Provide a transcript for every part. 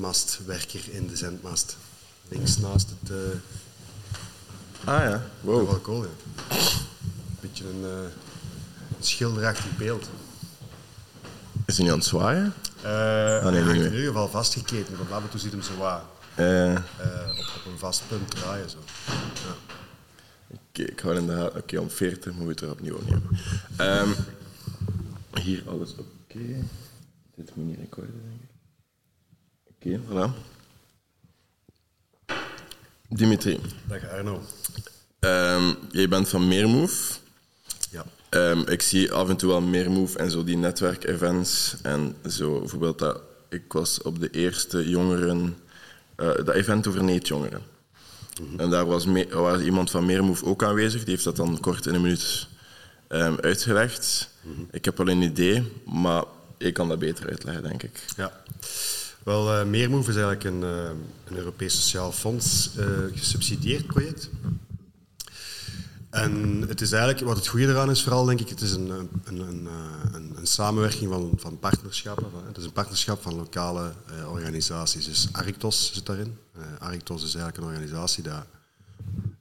zendmastwerker in de zendmast. Links naast het... eh Ah ja, wow. wel cool, ja. Beetje een, eh, een schilderachtig beeld. Is hij niet aan het zwaaien? Eh nee, hij nee, hangt nee. in ieder geval vastgeketen. Want af en toe ziet hem zo op, op een vast punt draaien. Zo. Ja. Oké, ik hou in de. Oké, om 40 moet je het er opnieuw opnemen. Ehm hier alles oké. Dit moet niet recorden, denk ik. Oké, voilà. Dimitri, Dag Arno. ehm, jij bent van Meermove. Ja. Ehm, ik zie af en toe wel Meermove en zo die netwerkevents. En zo, bijvoorbeeld dat ik was op de eerste jongeren... eh, dat event over neetjongeren. En daar was, me- was iemand van Meermove ook aanwezig. Die heeft dat dan kort in een minuut ehm, uitgelegd. Ik heb wel een idee, maar ik kan dat beter uitleggen, denk ik. Ja. Wel, eh Meermove is eigenlijk een, eh, een Europees Sociaal Fonds eh, gesubsidieerd project. En het is eigenlijk, wat het goede eraan is vooral, denk ik, het is een, een, een, een, een samenwerking van, van partnerschappen. Van, het is een partnerschap van lokale organisaties. Dus Arictos zit daarin. Arictos is eigenlijk een organisatie die,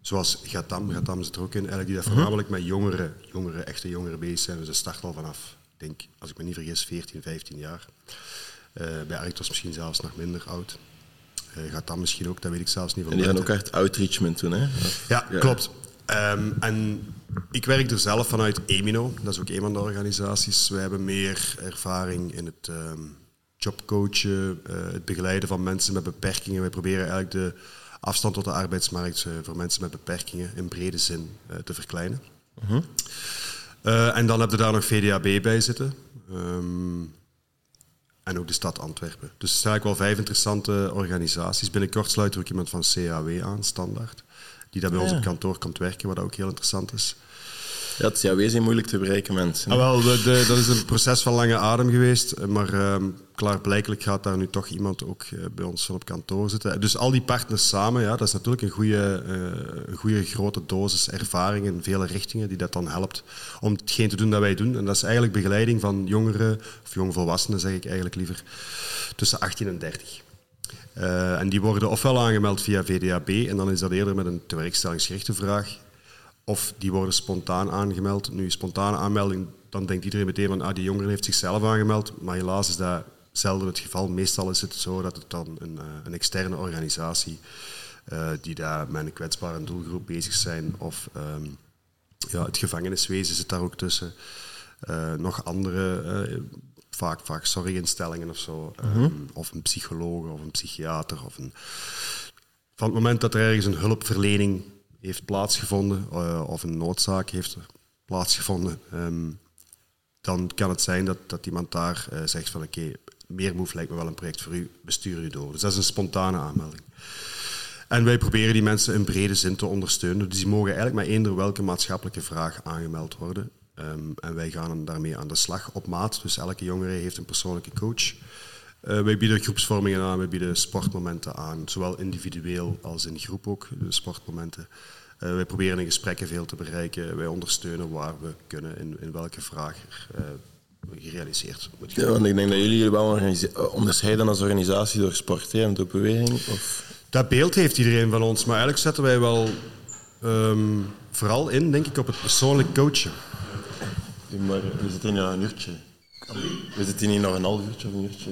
zoals Gatam, Gatam zit er ook in, eigenlijk die dat voornamelijk met jongeren, jongeren, echte jongeren bezig zijn. Dus dat start al vanaf, denk, als ik me niet vergis, 14, 15 jaar. Eh, bij Arictos misschien zelfs nog minder oud. Eh Gatam misschien ook, dat weet ik zelfs niet van En die buiten. ook echt outreachment doen, hè? Ja, klopt. Ehm, en ik werk er zelf vanuit Emino, dat is ook een van de organisaties. Wij hebben meer ervaring in het ehm, jobcoachen, eh, het begeleiden van mensen met beperkingen. Wij proberen eigenlijk de afstand tot de arbeidsmarkt voor mensen met beperkingen in brede zin te verkleinen. Eh, en dan heb je daar nog VDAB bij zitten. Ehm, en ook de stad Antwerpen. Dus het zijn eigenlijk wel vijf interessante organisaties. Binnenkort sluit er ook iemand van CAW aan, standaard. Die daar bij ons op kantoor komt werken, wat ook heel interessant is. Ja, het CAW zijn moeilijk te bereiken mensen. Ah, wel, de, de- dat is een proces van lange adem geweest. Maar ehm klaarblijkelijk gaat daar nu toch iemand ook eh, bij ons op kantoor zitten. Dus al die partners samen, ja, dat is natuurlijk een goede, eh, een goede grote dosis ervaring in vele richtingen die dat dan helpt om hetgeen te doen dat wij doen. En dat is eigenlijk begeleiding van jongeren, of jongvolwassenen zeg ik eigenlijk liever, tussen 18 en 30. Eh, en die worden ofwel aangemeld via VDAB, en dan is dat eerder met een tewerkstellingsgerichte vraag, of die worden spontaan aangemeld. Nu, spontane aanmelding, dan denkt iedereen meteen van ah, die jongere heeft zichzelf aangemeld. Maar helaas is dat zelden het geval. Meestal is het zo dat het dan een, eh, een externe organisatie eh, die daar met een kwetsbare doelgroep bezig zijn, of ehm, ja, het gevangeniswezen zit daar ook tussen. Eh, nog andere, vaak, vaak zorginstellingen of zo. ehm, of een psycholoog of een psychiater. Of een... Van het moment dat er ergens een hulpverlening heeft plaatsgevonden eh, of een noodzaak heeft plaatsgevonden, ehm, dan kan het zijn dat, dat iemand daar eh, zegt van oké, meer move lijkt me wel een project voor u, bestuur u door. Dus dat is een spontane aanmelding. En wij proberen die mensen in brede zin te ondersteunen. Dus die mogen eigenlijk met eender welke maatschappelijke vraag aangemeld worden. Ehm, en wij gaan daarmee aan de slag op maat. Dus elke jongere heeft een persoonlijke coach. Eh, wij bieden groepsvormingen aan, wij bieden sportmomenten aan. Zowel individueel als in groep ook, de sportmomenten. Eh, wij proberen in gesprekken veel te bereiken. Wij ondersteunen waar we kunnen, in, in welke vraag er eh, gerealiseerd moet Ja, worden. want ik denk dat jullie wel onderscheiden als organisatie door sport hè, en door beweging. Of... Dat beeld heeft iedereen van ons, maar eigenlijk zetten wij wel ehm, vooral in, denk ik, op het persoonlijk coachen. Maar we zitten hier een uurtje. We zitten hier nog een half uurtje of een uurtje.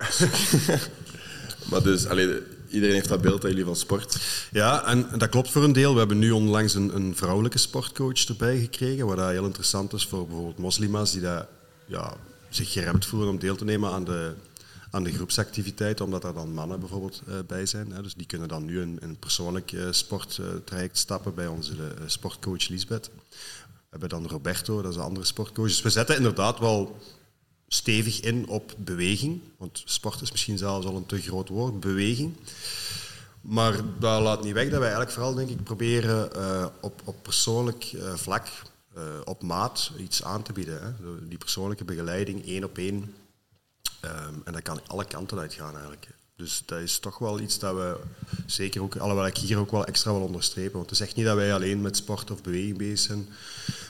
Maar dus, iedereen heeft dat beeld dat jullie van sport. Ja, en dat klopt voor een deel. We hebben nu onlangs een, een vrouwelijke sportcoach erbij gekregen, wat heel interessant is voor bijvoorbeeld moslima's die dat, ja, zich geremd voelen om deel te nemen aan de, aan de groepsactiviteiten, omdat er dan mannen bijvoorbeeld eh, bij zijn. Hè. Dus die kunnen dan nu in een persoonlijk eh, sporttraject stappen bij onze eh, sportcoach Lisbeth. We hebben dan Roberto, dat is een andere sportcoach. Dus we zetten inderdaad wel stevig in op beweging. Want sport is misschien zelfs al een te groot woord, beweging. Maar dat laat niet weg dat wij eigenlijk vooral, denk ik, proberen uh, op, op persoonlijk uh, vlak, uh, op maat, iets aan te bieden. Hè. Die persoonlijke begeleiding, één op één. Um, en dat kan alle kanten uitgaan eigenlijk. Dus dat is toch wel iets dat we zeker ook, alhoewel ik hier ook wel extra wil onderstrepen. Want het is echt niet dat wij alleen met sport of beweging bezig zijn.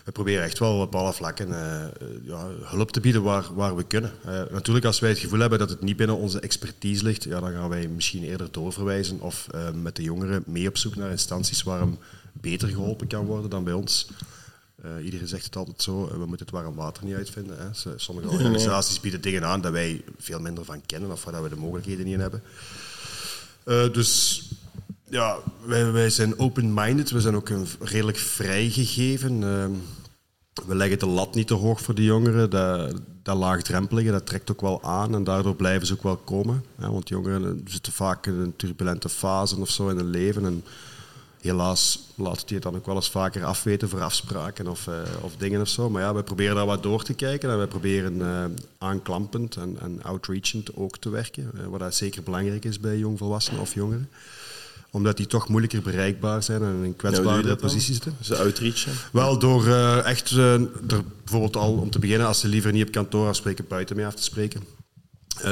We proberen echt wel op alle vlakken uh, ja, hulp te bieden waar, waar we kunnen. Uh, natuurlijk, als wij het gevoel hebben dat het niet binnen onze expertise ligt, ja, dan gaan wij misschien eerder doorverwijzen of met de jongeren mee op zoek naar instanties waar hem beter geholpen kan worden dan bij ons. Uh, iedereen zegt het altijd zo, we moeten het warm water niet uitvinden. Hè. Sommige organisaties bieden dingen aan dat wij veel minder van kennen of waar we de mogelijkheden niet in hebben. Uh, dus ja, wij, wij zijn open-minded, we zijn ook een redelijk vrijgegeven. Uh, we leggen de lat niet te hoog voor de jongeren. Dat, dat laagdrempelige, dat trekt ook wel aan en daardoor blijven ze ook wel komen. Hè. Want jongeren zitten vaak in een turbulente fase of zo in hun leven. En, helaas laat het je dan ook wel eens vaker afweten voor afspraken of, uh, of dingen of zo. Maar ja, we proberen daar wat door te kijken en we proberen uh, aanklampend en, en outreachend ook te werken. Uh, wat dat zeker belangrijk is bij jongvolwassenen of jongeren omdat die toch moeilijker bereikbaar zijn en in een kwetsbare ja, positie zitten. Ze outreachen? Wel, door echt, er bijvoorbeeld al om te beginnen, als ze liever niet op kantoor afspreken, buiten mee af te spreken.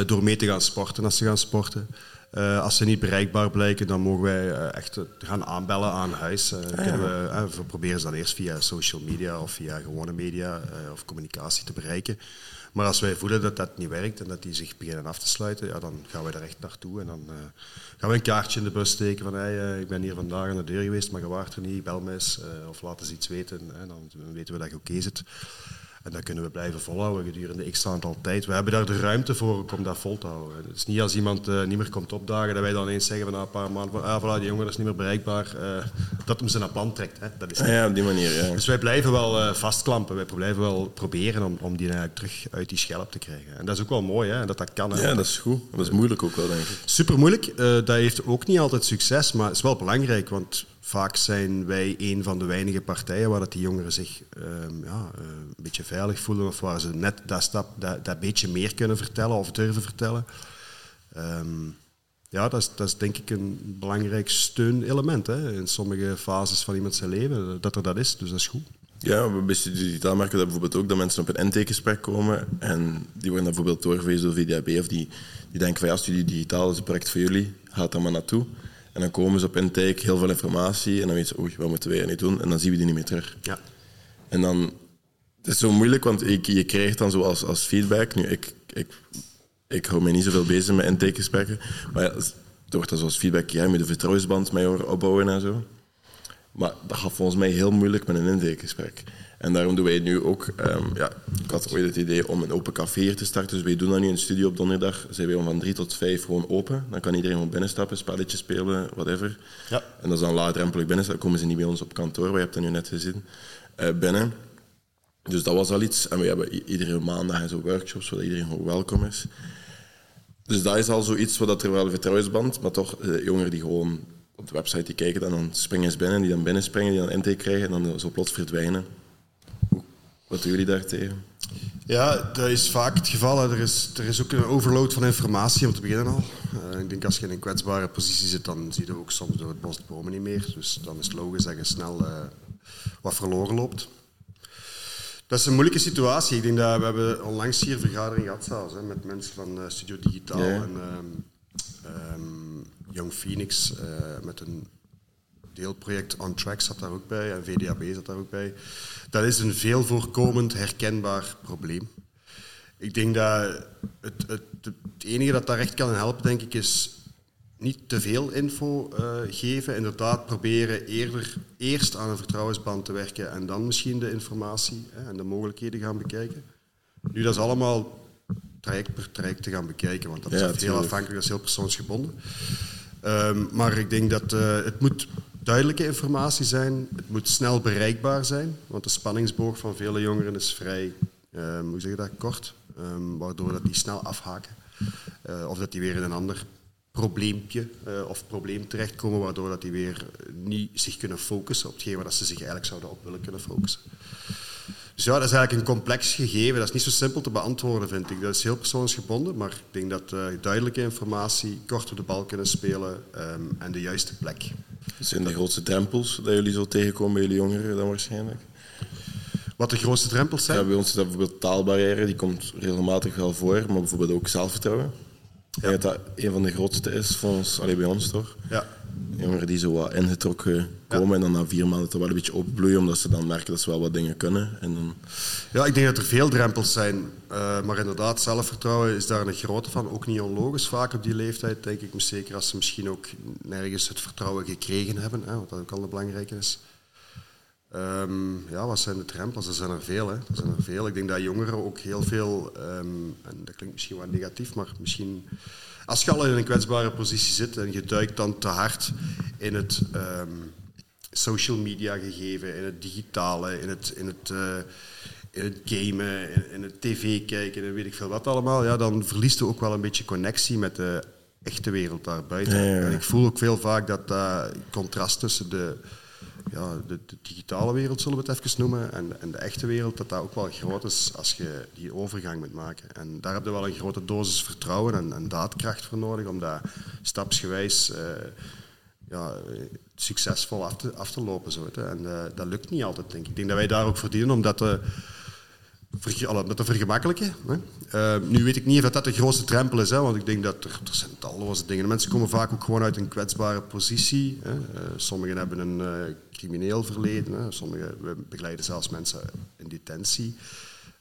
Door mee te gaan sporten als ze gaan sporten. Uh, als ze niet bereikbaar blijken, dan mogen wij uh, echt gaan aanbellen aan huis. Uh, ah, ja. we, we, proberen ze dan eerst via social media of via gewone media of communicatie te bereiken. Maar als wij voelen dat dat niet werkt en dat die zich beginnen af te sluiten, ja, dan gaan wij daar echt naartoe. En dan gaan we een kaartje in de bus steken van hey, ik ben hier vandaag aan de deur geweest, maar je waart er niet, bel me eens of laat eens iets weten. En dan weten we dat je oké okay zit. En dat kunnen we blijven volhouden gedurende x aantal tijd. We hebben daar de ruimte voor om dat vol te houden. Het is niet als iemand uh, niet meer komt opdagen dat wij dan eens zeggen van na een paar maanden van ah, voilà, die jongen is niet meer bereikbaar, uh, dat hem zijn plan trekt. Hè. Dat is ja, op die manier. Ja. Dus wij blijven wel uh, vastklampen. Wij blijven wel proberen om, om die eigenlijk terug uit die schelp te krijgen. En dat is ook wel mooi, hè, dat dat kan. Hè. Ja, dat is goed. Dat is moeilijk ook wel, denk ik. Super moeilijk. dat heeft ook niet altijd succes, maar het is wel belangrijk, want vaak zijn wij een van de weinige partijen waar dat die jongeren zich um, ja, uh, een beetje veilig voelen of waar ze net dat, stap, dat, dat beetje meer kunnen vertellen of durven vertellen. Um, ja, dat is, dat is denk ik een belangrijk steunelement hè, in sommige fases van iemand zijn leven, dat er dat is. Dus dat is goed. Ja, we bij digitaal merken dat bijvoorbeeld ook dat mensen op een intakegesprek komen en die worden bijvoorbeeld doorgewezen door VDAB of die, die denken van ja, studie digitaal is een project voor jullie, gaat daar maar naartoe. En dan komen ze op intake, heel veel informatie. En dan weten ze, oei, wat moeten wij nu doen? En dan zien we die niet meer terug. Ja. En dan... Het is zo moeilijk, want ik, je krijgt dan zo als, als feedback... Nu, ik, ik, ik hou me niet zoveel bezig met intakegesprekken. Maar ja, er wordt dan zoals feedback... Ja, je moet een vertrouwensband met je opbouwen en zo. Maar dat gaat volgens mij heel moeilijk met een intakegesprek. En daarom doen wij nu ook... Um, ja, ik had ooit het idee om een open café hier te starten. Dus wij doen dat nu in de studio op donderdag. Zijn wij om van drie tot vijf gewoon open. Dan kan iedereen gewoon binnenstappen, spelletjes spelen, whatever. Ja. En dat is dan laagdrempelig binnenstappen. Dan komen ze niet bij ons op kantoor. We hebben dat nu net gezien. Uh, binnen. Dus dat was al iets. En we hebben iedere maandag zo workshops, waar iedereen gewoon welkom is. Dus dat is al zoiets wat er wel een vertrouwensband, maar toch uh, jongeren die gewoon op de website die kijken en dan springen ze binnen, die dan binnenspringen, die dan intake krijgen en dan zo plots verdwijnen. Wat doen jullie daartegen? Ja, dat is vaak het geval. Er is, er is ook een overload van informatie om te beginnen al. Uh, ik denk als je in een kwetsbare positie zit, dan zie je ook soms door het bos de bomen niet meer. Dus dan is het logisch dat je snel uh, wat verloren loopt. Dat is een moeilijke situatie. Ik denk dat we hebben onlangs hier een vergadering gehad zelfs, hè, met mensen van uh, Studio Digitaal en um, um, Young Phoenix met een deelproject On Track zat daar ook bij en VDAB zat daar ook bij. Dat is een veel voorkomend herkenbaar probleem. Ik denk dat het, het, het enige dat daar echt kan helpen, denk ik, is niet te veel info uh, geven. Inderdaad, proberen eerder eerst aan een vertrouwensband te werken en dan misschien de informatie hè, en de mogelijkheden gaan bekijken. Nu, dat is allemaal traject per traject te gaan bekijken, want dat is heel afhankelijk, dat is heel persoonsgebonden. Um, maar ik denk dat uh, het moet duidelijke informatie zijn. Het moet snel bereikbaar zijn, want de spanningsboog van vele jongeren is vrij, um, hoe zeg dat, kort. Um, waardoor dat die snel afhaken. Uh, of dat die weer in een ander probleempje uh, of probleem terechtkomen, waardoor dat die weer niet zich kunnen focussen op hetgeen waar ze zich eigenlijk zouden op willen kunnen focussen. Dus ja, dat is eigenlijk een complex gegeven. Dat is niet zo simpel te beantwoorden, vind ik. Dat is heel persoonsgebonden, maar ik denk dat uh, duidelijke informatie, kort op de bal kunnen spelen ehm, en de juiste plek. Zijn de grootste drempels dat jullie zo tegenkomen bij jullie jongeren dan waarschijnlijk? Wat de grootste drempels zijn? Ja, bij ons is dat bijvoorbeeld taalbarrière, die komt regelmatig wel voor, maar bijvoorbeeld ook zelfvertrouwen. Ik denk dat dat een van de grootste is voor ons, alleen bij ons toch? Ja. Jongeren die zo wat ingetrokken komen en dan na vier maanden toch wel een beetje opbloeien, omdat ze dan merken dat ze wel wat dingen kunnen. En dan... Ja, ik denk dat er veel drempels zijn. Uh, maar inderdaad, zelfvertrouwen is daar een grote van. Ook niet onlogisch vaak op die leeftijd, denk ik. Zeker als ze misschien ook nergens het vertrouwen gekregen hebben, hè, wat ook al belangrijk is. Um, ja, wat zijn de drempels? Er zijn er veel. Hè. Er zijn er veel. Ik denk dat jongeren ook heel veel, um, en dat klinkt misschien wat negatief, maar misschien als je al in een kwetsbare positie zit en je duikt dan te hard in het um, social media gegeven, in het digitale, in het, in het, uh, in het gamen, in, in, het tv kijken en weet ik veel wat allemaal, ja, dan verliest je ook wel een beetje connectie met de echte wereld daarbuiten. Ja, ja. En ik voel ook veel vaak dat dat contrast tussen de ja, de, de, digitale wereld, zullen we het even noemen, en, en, de echte wereld, dat dat ook wel groot is als je die overgang moet maken. En daar heb je wel een grote dosis vertrouwen en, en daadkracht voor nodig om dat stapsgewijs uh, ja, succesvol af te, af te lopen. Zo, en uh, dat lukt niet altijd, denk ik. Ik denk dat wij daar ook verdienen, omdat... Uh, met te vergemakkelijken. Nu weet ik niet of dat de grootste drempel is, hè, want ik denk dat er, er zijn talloze dingen. Mensen komen vaak ook gewoon uit een kwetsbare positie. Hè. Sommigen hebben een crimineel verleden, hè. sommigen we begeleiden zelfs mensen in detentie.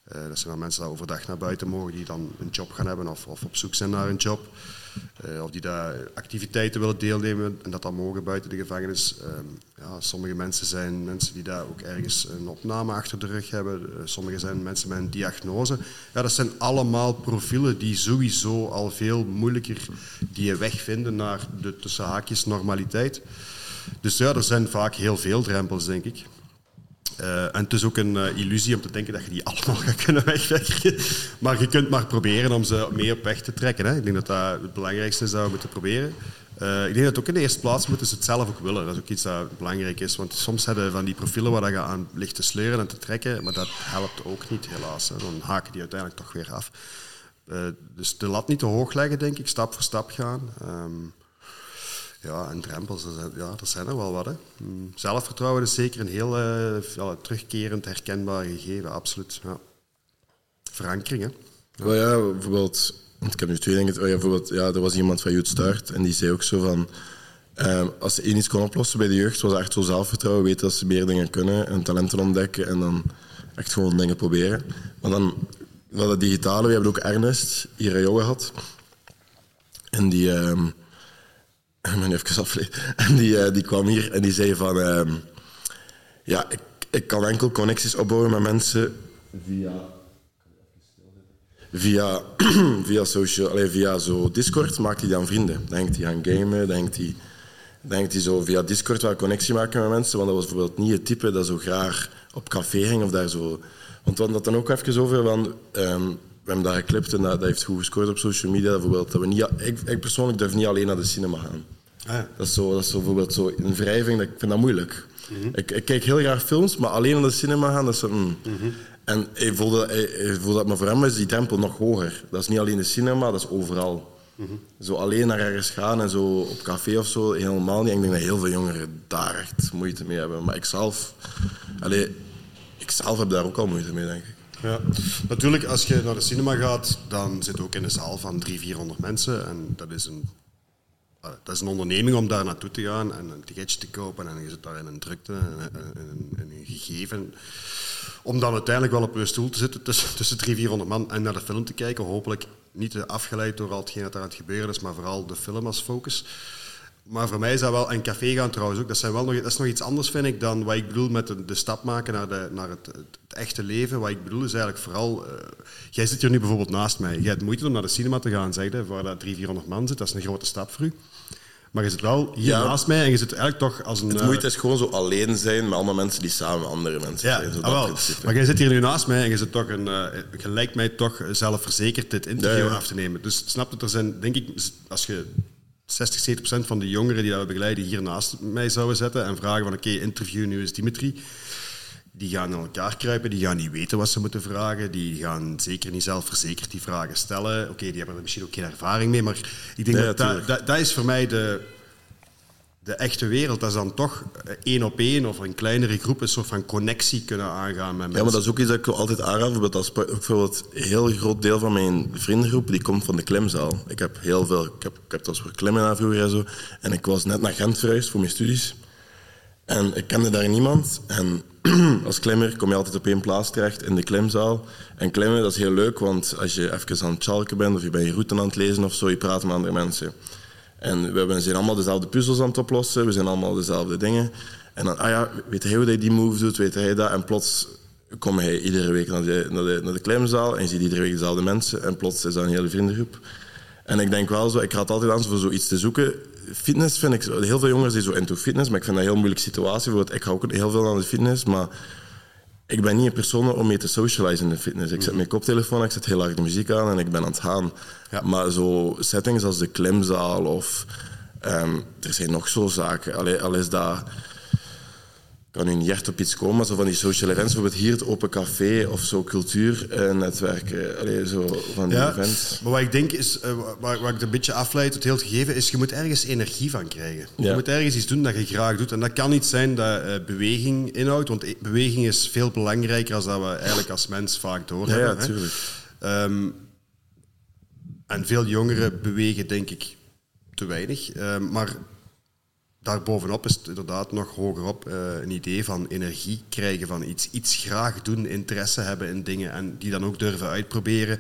dat zijn dan mensen die overdag naar buiten mogen, die dan een job gaan hebben of, of op zoek zijn naar een job. Uh, of die daar activiteiten willen deelnemen en dat dan mogen buiten de gevangenis. Uh, ja, sommige mensen zijn mensen die daar ook ergens een opname achter de rug hebben. Uh, sommige zijn mensen met een diagnose. Ja, dat zijn allemaal profielen die sowieso al veel moeilijker die weg vinden naar de tussen haakjes normaliteit. Dus ja, er zijn vaak heel veel drempels, denk ik. Uh, en het is ook een uh, illusie om te denken dat je die allemaal gaat kunnen wegwerken. Maar je kunt maar proberen om ze mee op weg te trekken. Hè. Ik denk dat dat het belangrijkste is dat we moeten proberen. Uh, ik denk dat ook in de eerste plaats moeten ze het zelf ook willen. Dat is ook iets dat belangrijk is. Want soms hebben van die profielen waar je aan ligt te sleuren en te trekken, maar dat helpt ook niet helaas. Hè. Dan haken die uiteindelijk toch weer af. dus de lat niet te hoog leggen, denk ik. Stap voor stap gaan. Um, ja, en drempels, ja, dat zijn er wel wat. Hè. Mm, zelfvertrouwen is zeker een heel ja, terugkerend, herkenbaar gegeven, absoluut. Ja. Verankering, hè. Ja. ja, bijvoorbeeld, ik heb nu twee dingen. Oh ja, bijvoorbeeld, ja, er was iemand van Youth Start en die zei ook zo van... Uh, als ze één iets kon oplossen bij de jeugd, was echt zo zelfvertrouwen, weten dat ze meer dingen kunnen en talenten ontdekken en dan echt gewoon dingen proberen. Maar dan, wat het digitale, we hebben ook Ernest hier in Joe gehad. En die... Uh, ben even afleid. En die, uh, die kwam hier en die zei van... Uh, ja, ik, ik kan enkel connecties opbouwen met mensen via... Via, via, social, allez, via zo Discord maakt hij dan vrienden. Denkt hij aan gamen, denkt hij, denkt hij zo via Discord wel connectie maken met mensen. Want dat was bijvoorbeeld niet het type dat zo graag op café ging of daar zo... Want we hadden dat dan ook even over van... Um, we hebben daar geklipt en dat, dat, heeft goed gescoord op social media. Bijvoorbeeld dat we niet, ik, ik persoonlijk durf niet alleen naar de cinema gaan. Ah, Dat, is zo, dat is zo bijvoorbeeld zo een wrijving, dat, ik vind dat moeilijk. Mhm. ik, ik, kijk heel graag films, maar alleen naar de cinema gaan, dat is zo... Mm. Mhm. En ik voelde, ik voelde dat, maar voor hem is die drempel nog hoger. Dat is niet alleen de cinema, dat is overal. Mhm. Zo alleen naar ergens gaan en zo op café of zo, helemaal niet. Ik denk dat heel veel jongeren daar echt moeite mee hebben. Maar ik zelf, allez, ik zelf heb daar ook al moeite mee, denk ik. Ja, natuurlijk, als je naar de cinema gaat, dan zit ook in een zaal van 300, 400 mensen. En dat is een dat is een onderneming om daar naartoe te gaan en een ticketje te kopen. En je zit daar in een drukte en een gegeven. Om dan uiteindelijk wel op je stoel te zitten tussen, tussen 300, 400 man en naar de film te kijken. Hopelijk niet afgeleid door al hetgeen dat daar aan het gebeuren is, maar vooral de film als focus. Maar voor mij is dat wel, en café gaan trouwens ook, dat, zijn wel nog, dat is nog iets anders vind ik dan wat ik bedoel met de, de stap maken naar, de, naar het, het, echte leven. Wat ik bedoel is eigenlijk vooral, uh, jij zit hier nu bijvoorbeeld naast mij. Jij hebt moeite om naar de cinema te gaan, zeg je, waar dat 300, 400 man zit. Dat is een grote stap voor u. Maar je zit wel hier naast mij en je zit eigenlijk toch als een... Het moeite eh, is gewoon zo alleen zijn met allemaal mensen die samen met andere mensen ja, zijn. Zo ah, maar jij zit hier nu naast mij en je zit toch een... Uh, je lijkt mij toch zelfverzekerd dit interview af te nemen. Dus snap dat er zijn, denk ik, als je 60, 70 procent van de jongeren die dat we begeleiden hier naast mij zouden zetten en vragen van oké, interview nu is Dimitri. die gaan in elkaar kruipen, die gaan niet weten wat ze moeten vragen, die gaan zeker niet zelfverzekerd die vragen stellen. Oké, die hebben er misschien ook geen ervaring mee, maar ik denk dat, dat dat is voor mij de, de echte wereld. Dat is dan toch eh, één op één of een kleinere groep een soort van connectie kunnen aangaan met mensen. Ja, maar dat is ook iets dat ik altijd aanraad. Bijvoorbeeld, als, bijvoorbeeld een heel groot deel van mijn vriendengroep die komt van de klimzaal. Ik heb heel veel... Ik heb, ik heb dat voor klimmen vroeger en zo. En ik was net naar Gent verhuisd voor mijn studies. En ik kende daar niemand. En als klimmer kom je altijd op één plaats terecht in de klimzaal. En klimmen, dat is heel leuk, want als je even aan het chalken bent of je bent je route aan het lezen of zo, je praat met andere mensen. En we zijn allemaal dezelfde puzzels aan het oplossen, we zijn allemaal dezelfde dingen. En dan, ah ja, weet hij hoe hij die move doet, weet hij dat? En plots kom hij iedere week naar de, naar de, naar de klimzaal en je ziet iedere week dezelfde mensen. En plots is dat een hele vriendengroep. En ik denk wel zo, ik raad altijd aan voor zoiets te zoeken. Fitness vind ik, heel veel jongens die zo into fitness, maar ik vind dat een heel moeilijke situatie. Ik hou ook heel veel aan de fitness, maar ik ben niet een persoon om mee te socializen in de fitness. Ik zet mijn koptelefoon, ik zet heel hard de muziek aan en ik ben aan het gaan. Ja. Maar zo settings als de klimzaal of... ehm, er zijn nog zo zaken. Al is dat... Kan nu niet echt op iets komen, maar zo van die social events, bijvoorbeeld hier het Open Café of zo cultuurnetwerken. Allee, zo van die Ja, events. maar wat ik denk is, eh, waar, waar ik het een beetje afleid tot heel het gegeven, is je moet ergens energie van krijgen. Je Ja. moet ergens iets doen dat je graag doet. En dat kan niet zijn dat eh, beweging inhoudt, want e- beweging is veel belangrijker dan dat we eigenlijk als mens vaak Ja, doorhebben. ja, tuurlijk. Ehm, en veel jongeren bewegen, denk ik, te weinig. Ehm, maar daarbovenop is het inderdaad nog hogerop eh een idee van energie krijgen van iets. Iets graag doen, interesse hebben in dingen en die dan ook durven uitproberen.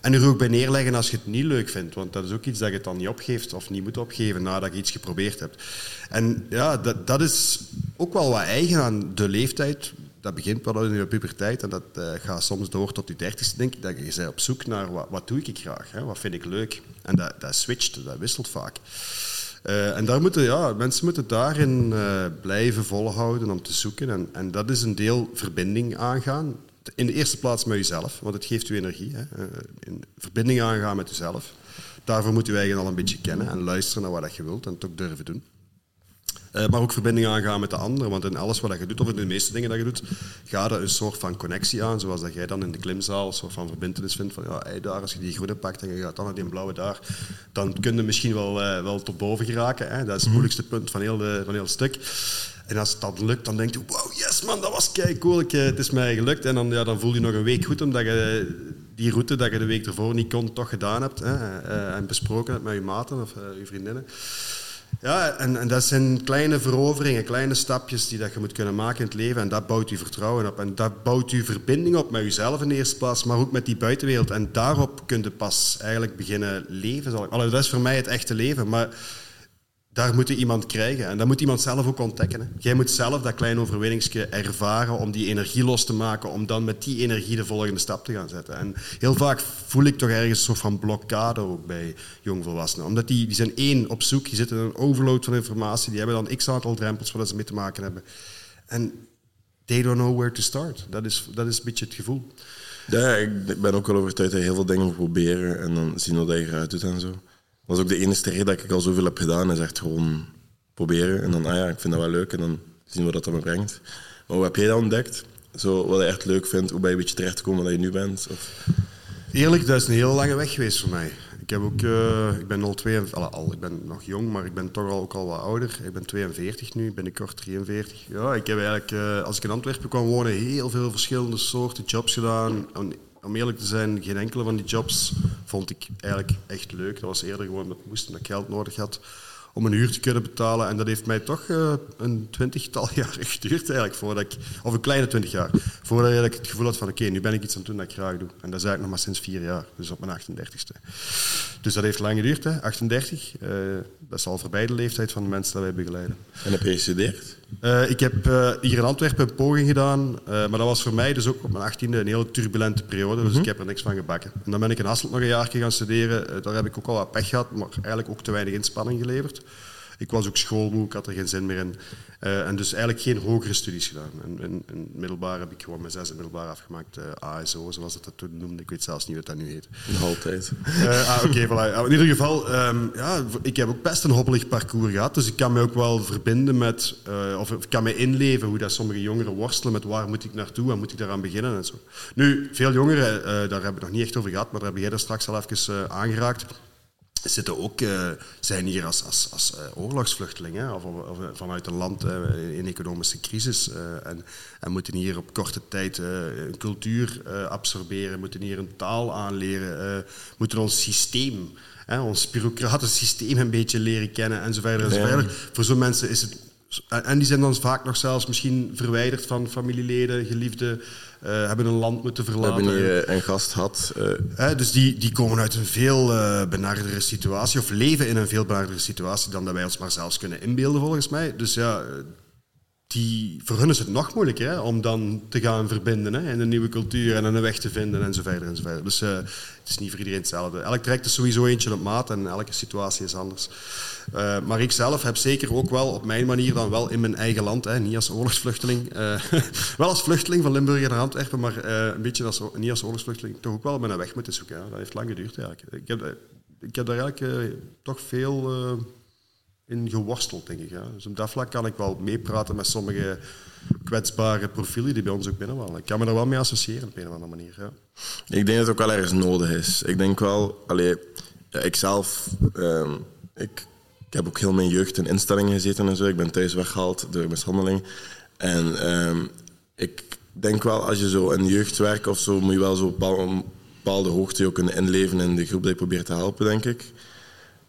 En er ook bij neerleggen als je het niet leuk vindt. Want dat is ook iets dat je dan niet opgeeft of niet moet opgeven nadat je iets geprobeerd hebt. En ja, dat, dat is ook wel wat eigen aan de leeftijd. Dat begint wel in je puberteit en dat eh, gaat soms door tot je dertigste, denk ik. Dat je bent op zoek naar wat, wat doe ik graag, hè? wat vind ik leuk. En dat, dat switcht, dat wisselt vaak. Eh, en daar moeten, ja, mensen moeten daarin eh, blijven volhouden om te zoeken. En, en dat is een deel verbinding aangaan. In de eerste plaats met jezelf, want het geeft u energie. Hè. Eh, in verbinding aangaan met jezelf. Daarvoor moet u eigenlijk al een beetje kennen en luisteren naar wat je wilt en het ook durven doen. Eh, maar ook verbinding aangaan met de anderen. Want in alles wat je doet, of in de meeste dingen dat je doet, gaat er een soort van connectie aan. Zoals dat jij dan in de klimzaal een soort van verbindenis vindt. Van ja, hey, daar, als je die groene pakt en je gaat dan naar die blauwe daar, dan kun je misschien wel, eh, wel tot boven geraken. Hè? Dat is het moeilijkste punt van heel, de, van heel het stuk. En als dan lukt, dan denk je, wow, yes man, dat was kei cool. Ik, eh, het is mij gelukt. En dan, ja, dan voel je nog een week goed, omdat je die route dat je de week ervoor niet kon, toch gedaan hebt. Hè? En besproken hebt met je maten of je vriendinnen. Ja, en, en dat zijn kleine veroveringen, kleine stapjes die dat je moet kunnen maken in het leven. En dat bouwt je vertrouwen op. En dat bouwt je verbinding op met jezelf in de eerste plaats, maar ook met die buitenwereld. En daarop kun je pas eigenlijk beginnen leven. Dat is voor mij het echte leven. Maar daar moet je iemand krijgen. En dat moet iemand zelf ook ontdekken. Jij moet zelf dat kleine overwinningsje ervaren om die energie los te maken, om dan met die energie de volgende stap te gaan zetten. En heel vaak voel ik toch ergens een soort van blokkade ook bij jongvolwassenen. Omdat die, die zijn één op zoek, die zitten in een overload van informatie, die hebben dan x aantal drempels waar ze mee te maken hebben. En they don't know where to start. Dat is, dat is een beetje het gevoel. Ja, ik ben ook wel overtuigd dat je heel veel dingen moet proberen en dan zien wat je eruit doet en zo. Dat is ook de enige reden dat ik al zoveel heb gedaan, is echt gewoon proberen. En dan, ah ja, ik vind dat wel leuk en dan zien we wat dat me brengt. Maar hoe heb jij dat ontdekt? Zo, wat je echt leuk vindt, hoe ben je een beetje terechtgekomen waar je nu bent? Of... Eerlijk, dat is een hele lange weg geweest voor mij. Ik, heb ook, eh, ik ben al twee, al, al, ik ben nog jong, maar ik ben toch al, ook al wat ouder. Ik ben 42 nu, binnenkort 43. Ja, ik heb eigenlijk, eh, als ik in Antwerpen kwam wonen, heel veel verschillende soorten jobs gedaan. Om eerlijk te zijn, geen enkele van die jobs vond ik eigenlijk echt leuk. Dat was eerder gewoon dat ik moest en dat ik geld nodig had om een huur te kunnen betalen. En dat heeft mij toch eh, een twintigtal jaar geduurd eigenlijk, voordat ik, of een kleine twintig jaar, voordat ik het gevoel had van oké, nu ben ik iets aan het doen dat ik graag doe. En dat is eigenlijk nog maar sinds vier jaar, dus op mijn 38ste. Dus dat heeft lang geduurd, hè, 38. Eh, dat is al voorbij de leeftijd van de mensen dat wij begeleiden. En heb je gestudeerd? Eh, ik heb hier in Antwerpen een poging gedaan, maar dat was voor mij dus ook op mijn achttiende een hele turbulente periode, dus ik heb er niks van gebakken. En dan ben ik in Hasselt nog een jaar gaan studeren. Daar heb ik ook al wat pech gehad, maar eigenlijk ook te weinig inspanning geleverd. Ik was ook schoolmoe, ik had er geen zin meer in. Eh, en dus eigenlijk geen hogere studies gedaan. En, in, in middelbaar heb ik gewoon mijn zesde middelbaar afgemaakt. Uh, ASO, zoals het dat toen noemde. Ik weet zelfs niet wat dat nu heet. Nog altijd. Uh, ah, Oké, voilà. In ieder geval, um, ja, ik heb ook best een hobbelig parcours gehad. Dus ik kan me ook wel verbinden met, of ik kan me inleven hoe dat sommige jongeren worstelen met waar moet ik naartoe en moet ik daaraan beginnen en zo. Nu, veel jongeren, daar hebben we het nog niet echt over gehad, maar daar heb jij er straks al even aangeraakt zitten ook, uh, zijn hier als, als, als uh, oorlogsvluchtelingen of, of, vanuit een land uh, in economische crisis en, en, moeten hier op korte tijd een cultuur absorberen, moeten hier een taal aanleren, moeten ons systeem, ons bureaucratisch systeem een beetje leren kennen en zo verder. En zo verder. Voor zo'n mensen is het en die zijn dan vaak nog zelfs misschien verwijderd van familieleden, geliefden, hebben een land moeten verlaten. We hebben hier een gast gehad. Uh. dus die, die komen uit een veel uh, benardere situatie, of leven in een veel benardere situatie dan dat wij ons maar zelfs kunnen inbeelden, volgens mij. Dus ja, die, voor hun is het nog moeilijker hè, om dan te gaan verbinden hè, in een nieuwe cultuur en een weg te vinden en zo verder. Verder. Dus het is niet voor iedereen hetzelfde. Elk traject is sowieso eentje op maat en elke situatie is anders. Uh, maar ik zelf heb zeker ook wel op mijn manier dan wel in mijn eigen land, hè, niet als oorlogsvluchteling, uh, wel als vluchteling van Limburg naar Antwerpen, maar een beetje als, niet als oorlogsvluchteling, toch ook wel mijn weg moeten zoeken. Dat heeft lang geduurd eigenlijk. Ik heb, ik heb daar eigenlijk toch veel in geworsteld, denk ik. Ja. Dus op dat vlak kan ik wel meepraten met sommige kwetsbare profielen die bij ons ook binnenwalen. Ik kan me daar wel mee associëren op een of andere manier. Ik denk dat het ook wel ergens nodig is. Ik denk wel, allee, ja, ik zelf, uh, ik, ik, heb ook heel mijn jeugd in instellingen gezeten en zo. Ik ben thuis weggehaald door mishandeling. En uh, ik denk wel, als je zo in jeugdwerk of zo, moet je wel zo op een bepaalde hoogte ook kunnen inleven in de groep die je probeert te helpen, denk ik.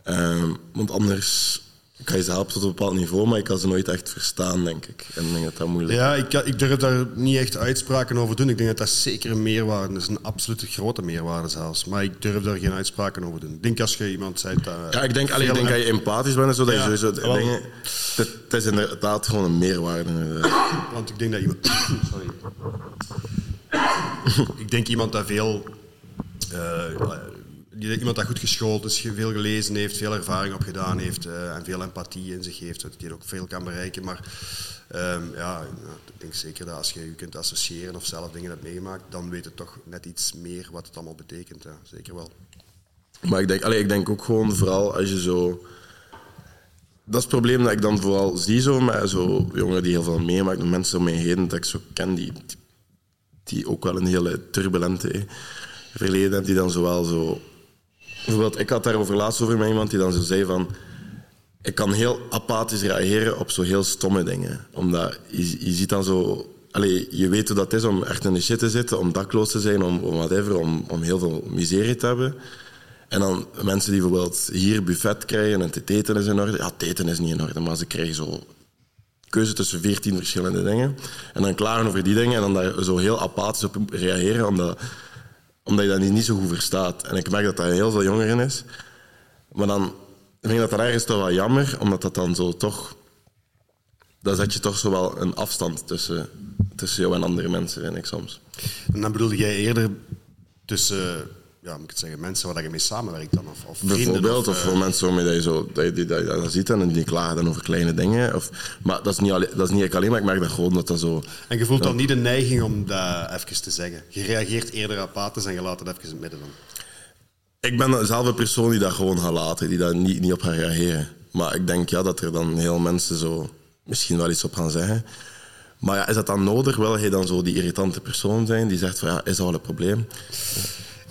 Uh, want anders ik kan je helpen tot een bepaald niveau, maar ik kan ze nooit echt verstaan, denk ik. En ik denk dat dat moeilijk is. Ja, ik, ik durf daar niet echt uitspraken over doen. Ik denk dat dat zeker een meerwaarde is. Een absolute grote meerwaarde zelfs. Maar ik durf daar geen uitspraken over doen. Ik denk als je iemand zei dat... Ja, ik denk, alleen, ik denk dat je empathisch bent en zo, dat ja, je sowieso... Dingen, het, het is inderdaad gewoon een meerwaarde. Want ik denk dat iemand... Sorry. ik denk iemand dat veel... Uh, iemand dat goed geschoold is, veel gelezen heeft, veel ervaring opgedaan heeft uh, en veel empathie in zich heeft, dat hij ook veel kan bereiken. Maar um, ja, ik denk zeker dat als je je kunt associëren of zelf dingen hebt meegemaakt, dan weet je toch net iets meer wat het allemaal betekent. Zeker wel. Maar ik denk, allez, ik denk ook gewoon vooral als je zo... Dat is het probleem dat ik dan vooral zie zo met zo jongeren die heel veel meemaken, mensen om mij heen dat ik zo ken, die, die, ook wel een hele turbulente verleden hebben, die dan zowel zo Bijvoorbeeld, ik had daarover laatst over met iemand die dan zo zei van... Ik kan heel apathisch reageren op zo heel stomme dingen. Omdat je, je ziet dan zo... Allee, je weet hoe dat is om echt in de shit te zitten, om dakloos te zijn, om, om whatever, om, om heel veel miserie te hebben. En dan mensen die bijvoorbeeld hier buffet krijgen en te eten is in orde. Ja, eten is niet in orde, maar ze krijgen zo keuze tussen veertien verschillende dingen. En dan klagen over die dingen en dan daar zo heel apathisch op reageren, omdat omdat je dat niet zo goed verstaat. En ik merk dat dat heel veel jongeren is. Maar dan vind ik dat dan ergens toch wel jammer, omdat dat dan zo toch... Dan zet je toch zo wel een afstand tussen, tussen jou en andere mensen, vind ik soms. En dan bedoelde jij eerder tussen ja, moet ik het zeggen, mensen waar je mee samenwerkt dan? Of, of Bijvoorbeeld, of, voor uh, mensen waarmee je zo, dat je, dat je dat ziet en die klagen dan over kleine dingen. Of, maar dat is, niet alleen, dat is niet alleen, maar ik merk dat gewoon dat dat zo... En je voelt dan niet de neiging om dat even te zeggen? Je reageert eerder apathisch en je laat het even in het midden dan? Ik ben zelf een persoon die dat gewoon gaat laten, die daar niet, niet op gaat reageren. Maar ik denk ja, dat er dan heel mensen zo misschien wel iets op gaan zeggen. Maar ja, is dat dan nodig? Wil je dan zo die irritante persoon zijn die zegt van ja, is dat wel een probleem?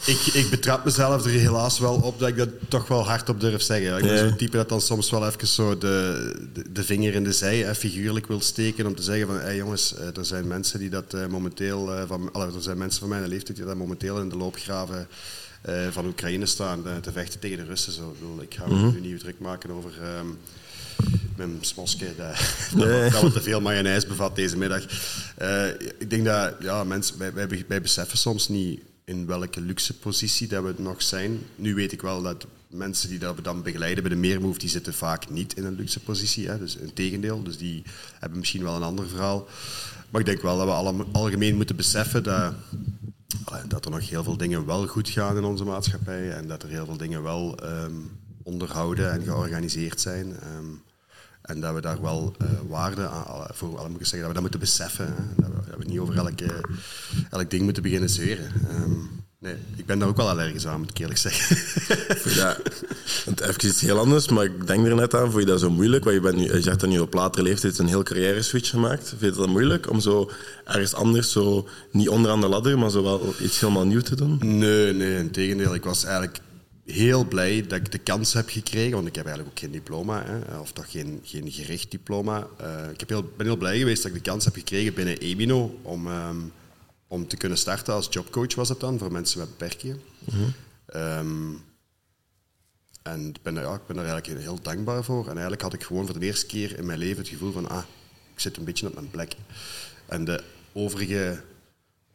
Ik, ik betrap mezelf er helaas wel op dat ik dat toch wel hardop durf zeggen. Ik ben zo'n type dat dan soms wel even zo de, de, de vinger in de zij hè, figuurlijk wil steken om te zeggen van hey jongens, eh, er zijn mensen die dat uh, momenteel, uh, van, allee, er zijn mensen van mijn leeftijd die dat momenteel in de loopgraven van Oekraïne staan te vechten tegen de Russen. Zo. Ik, bedoel, ik ga me mm -hmm. nu niet druk maken over... Um, mijn smoske, dat, nee. dat, te veel mayonaise bevat deze middag. Uh, ik denk dat ja, mensen, wij, wij, wij beseffen soms niet in welke luxe positie dat we nog zijn. Nu weet ik wel dat mensen die dat dan begeleiden bij de Meermove, die zitten vaak niet in een luxe positie. Hè. Dus een tegendeel. Dus die hebben misschien wel een ander verhaal. Maar ik denk wel dat we algemeen moeten beseffen dat, dat er nog heel veel dingen wel goed gaan in onze maatschappij. En dat er heel veel dingen wel um, onderhouden en georganiseerd zijn. Um, En dat we daar wel uh, waarde aan, voor wel moet ik zeggen, dat we dat moeten beseffen. Hè. Dat, we, dat, we, niet over elk, elk ding moeten beginnen zeuren. Um, Nee, ik ben daar ook wel allergisch aan, moet ik eerlijk zeggen. ja, even iets heel anders, maar ik denk er net aan, vond je dat zo moeilijk? Want je, bent nu, je zegt dat nu op latere leeftijd een heel carrière switch gemaakt. Vind je dat moeilijk om zo ergens anders, zo, niet onderaan de ladder, maar zo wel iets helemaal nieuw te doen? Nee, nee, in tegendeel. Ik was eigenlijk heel blij dat ik de kans heb gekregen, want ik heb eigenlijk ook geen diploma, hè, of toch geen, geen gericht diploma. Uh, ik heb heel, ben heel blij geweest dat ik de kans heb gekregen binnen Emino om... Um, om te kunnen starten als jobcoach was het dan, voor mensen met beperkingen. um, en ik ben, ja, ik ben er eigenlijk heel dankbaar voor. En eigenlijk had ik gewoon voor de eerste keer in mijn leven het gevoel van, ah, ik zit een beetje op mijn plek. En de overige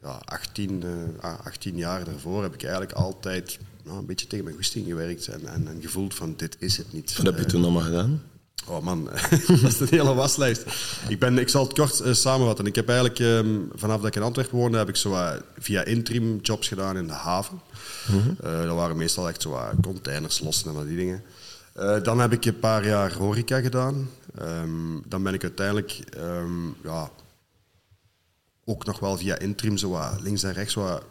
ja, 18, uh, 18 jaar daarvoor heb ik eigenlijk altijd nou, een beetje tegen mijn goesting gewerkt en, en, en, gevoeld van, dit is het niet. Wat heb je toen allemaal gedaan? Oh man, dat is een hele waslijst. Ik, ben, ik zal het kort uh, samenvatten. Ik heb eigenlijk, um, vanaf dat ik in Antwerpen woonde, heb ik zo, uh, via interim jobs gedaan in de haven. Mm -hmm. uh, dat waren meestal echt zo containers lossen en die dingen. dan heb ik een paar jaar horeca gedaan. Um, dan ben ik uiteindelijk um, ja, ook nog wel via interim zo links en rechts wat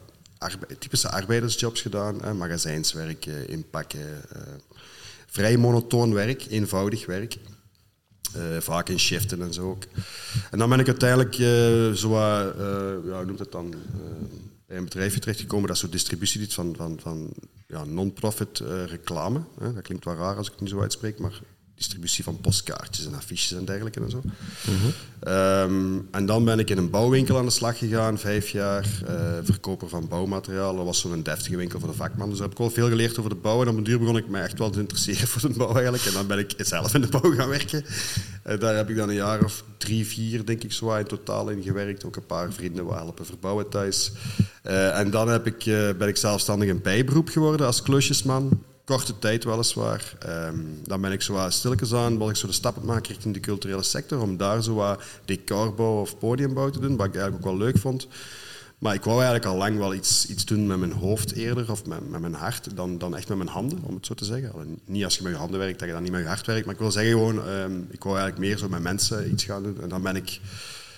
typische arbeidersjobs gedaan. magazijnswerk, inpakken vrij monotoon werk, eenvoudig werk. Uh, vaak in shiften en zo ook. En dan ben ik uiteindelijk uh, zo, uh, ja, noemt het dan, bij een bedrijfje terechtgekomen dat zo distributie doet van, van, van ja, non-profit reclame. Dat klinkt wel raar als ik het nu zo uitspreek, maar distributie van postkaartjes en affiches en dergelijke en zo. um, en dan ben ik in een bouwwinkel aan de slag gegaan, vijf jaar. Uh, verkoper van bouwmateriaal. Dat was zo'n deftige winkel voor de vakman. Dus daar heb ik wel veel geleerd over de bouw. En op een duur begon ik me echt wel te interesseren voor de bouw eigenlijk. En dan ben ik zelf in de bouw gaan werken. Uh, daar heb ik dan een jaar of drie, vier, denk ik zo, in totaal in gewerkt. Ook een paar vrienden wat helpen verbouwen thuis. Uh, en dan heb ik, ben ik zelfstandig een bijberoep geworden als klusjesman korte tijd weliswaar. Um, dan ben ik zo stilletjes aan, wil ik zo de stappen maken richting de culturele sector, om daar zo wat decorbouw of podiumbouw te doen, wat ik eigenlijk ook wel leuk vond. Maar ik wou eigenlijk al lang wel iets, iets doen met mijn hoofd eerder, of met, met mijn hart, dan, dan echt met mijn handen, om het zo te zeggen. Niet als je met je handen werkt, dat je dan niet met je hart werkt, maar ik wil zeggen gewoon, um, ik wou eigenlijk meer zo met mensen iets gaan doen. En dan ben ik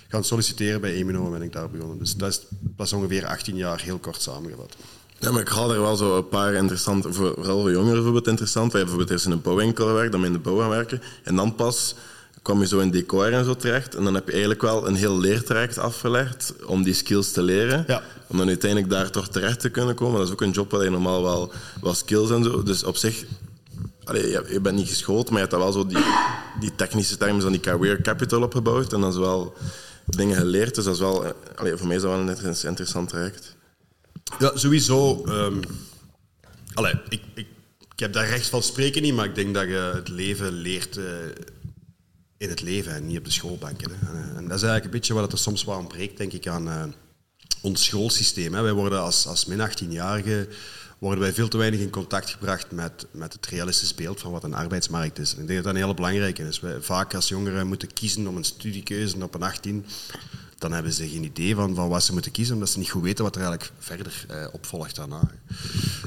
gaan solliciteren bij Emino en ben ik daar begonnen. Dus dat is, dat is ongeveer 18 jaar, heel kort samengevat. Ja, maar ik haal er wel zo een paar interessante, vooral voor jongeren bijvoorbeeld interessant. Je bijvoorbeeld eerst in een bouwwinkel werkt, dan in de bouw gaan werken. En dan pas kwam je zo in decor en zo terecht. En dan heb je eigenlijk wel een heel leertraject afgelegd om die skills te leren. Ja. Om dan uiteindelijk daar toch terecht te kunnen komen. Dat is ook een job waar je normaal wel, wel skills en zo. Dus op zich, allee, je, bent niet geschoold, maar je hebt daar wel zo die, die technische termen van die career capital opgebouwd. En dan is wel dingen geleerd. Dus dat is wel, allee, voor mij is dat wel een interessant traject. Ja, sowieso. Um, allee, ik, ik, ik heb daar recht van spreken niet, maar ik denk dat je het leven leert uh, in het leven en niet op de schoolbanken. Hè. En, en, dat is eigenlijk een beetje wat er soms wel ontbreekt, denk ik, aan uh, ons schoolsysteem. Hè. Wij worden als, als min 18-jarigen worden wij veel te weinig in contact gebracht met, met het realistisch beeld van wat een arbeidsmarkt is. En ik denk dat dat een hele belangrijke is. Wij vaak als jongeren moeten kiezen om een studiekeuze op een 18 dan hebben ze geen idee van, van wat ze moeten kiezen, omdat ze niet goed weten wat er eigenlijk verder eh, opvolgt daarna.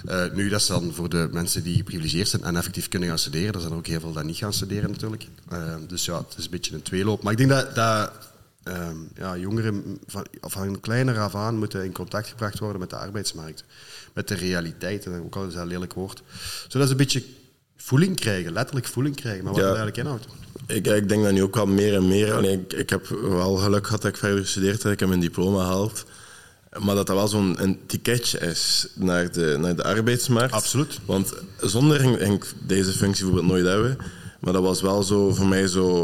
Uh, nu, dat is dan voor de mensen die geprivilegeerd zijn en effectief kunnen gaan studeren. Er zijn er ook heel veel die niet gaan studeren natuurlijk. Uh, dus ja, het is een beetje een tweeloop. Maar ik denk dat, dat uh, ja, jongeren van, van een kleiner af aan moeten in contact gebracht worden met de arbeidsmarkt. Met de realiteit, en ook al is dat een lelijk woord. Zodat ze een beetje voeling krijgen, letterlijk voeling krijgen, maar wat ja. het eigenlijk inhoudt. Ik, ik denk dat nu ook wel meer en meer. Ik, ik heb wel geluk gehad dat ik verder gestudeerd heb. Ik heb mijn diploma gehaald. Maar dat dat wel zo'n ticketje is naar de, naar de arbeidsmarkt. Absoluut. Want zonder ging, ging deze functie bijvoorbeeld nooit hebben. Maar dat was wel zo voor mij zo...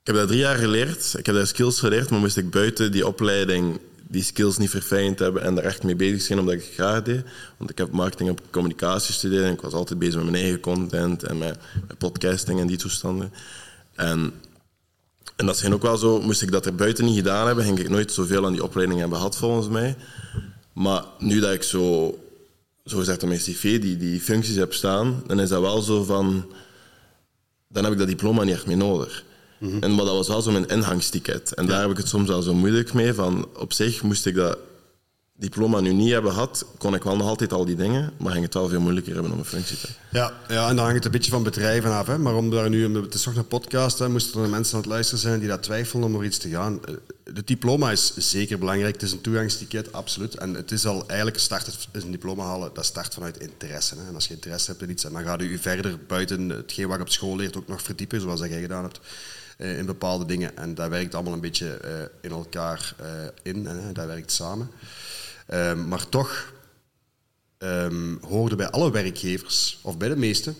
Ik heb dat drie jaar geleerd. Ik heb daar skills geleerd, maar moest ik buiten die opleiding die skills niet verfijnd hebben en daar echt mee bezig zijn omdat ik het graag deed. Want ik heb marketing en communicatie gestudeerd en ik was altijd bezig met mijn eigen content en met, podcasting en die toestanden. En, en dat zijn ook wel zo, moest ik dat er buiten niet gedaan hebben, ging ik nooit zoveel aan die opleiding hebben gehad volgens mij. Maar nu dat ik zo, zo gezegd op mijn cv die, die functies heb staan, dan is dat wel zo van, dan heb ik dat diploma niet echt meer nodig. Mhm. En, maar dat was wel zo mijn ingangsticket. En daar heb ik het soms wel zo moeilijk mee. Van, op zich moest ik dat, diploma nu niet hebben gehad, kon ik wel nog altijd al die dingen, maar ging het wel veel moeilijker hebben om een functie te hebben. Ja, ja, en dan hangt het een beetje van bedrijven af. Hè. Maar om daar nu, het is toch een podcast, hè, moesten er mensen aan het luisteren zijn die dat twijfelen om er iets te gaan. Het diploma is zeker belangrijk. Het is een toegangsticket, absoluut. En het is al eigenlijk start, is een diploma halen, dat start vanuit interesse. Hè. En als je interesse hebt in iets, en dan gaat u verder buiten hetgeen wat je op school leert ook nog verdiepen, zoals jij gedaan hebt in bepaalde dingen. En dat werkt allemaal een beetje in elkaar in. Hè. Dat werkt samen. Ehm, maar toch um, hoorde bij alle werkgevers, of bij de meeste,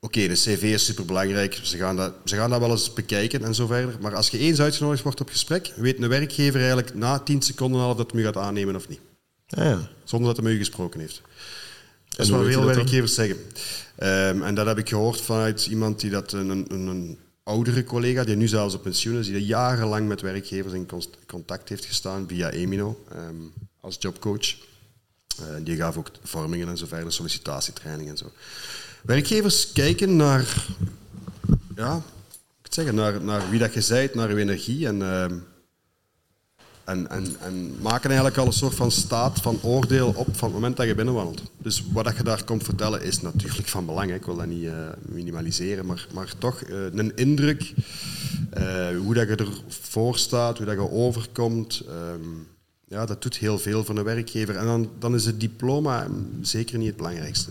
oké, de cv is superbelangrijk, ze gaan, dat, ze gaan dat wel eens bekijken en zo verder. Maar als je eens uitgenodigd wordt op gesprek, weet een werkgever eigenlijk na 10 seconden al of dat hem gaat aannemen of niet. ja. Zonder dat hij met u gesproken heeft. Dat is wat veel werkgevers zeggen. Um, en dat heb ik gehoord vanuit iemand die dat een, een, een oudere collega, die nu zelfs op pensioen is, die jarenlang met werkgevers in contact heeft gestaan via Emino als jobcoach. Uh, die gaf ook vormingen en zo verder, sollicitatietraining en zo. Werkgevers kijken naar, ja, ik zeggen, naar, naar wie dat je zijt, naar uw energie en, uh, en, en, en, maken eigenlijk al een soort van staat van oordeel op van het moment dat je binnenwandelt. Dus wat dat je daar komt vertellen is natuurlijk van belang. Hè. Ik wil dat niet uh, minimaliseren, maar, maar toch een indruk, hoe dat je ervoor staat, hoe dat je overkomt. Um, ja, dat doet heel veel voor een werkgever. En dan, dan is het diploma zeker niet het belangrijkste.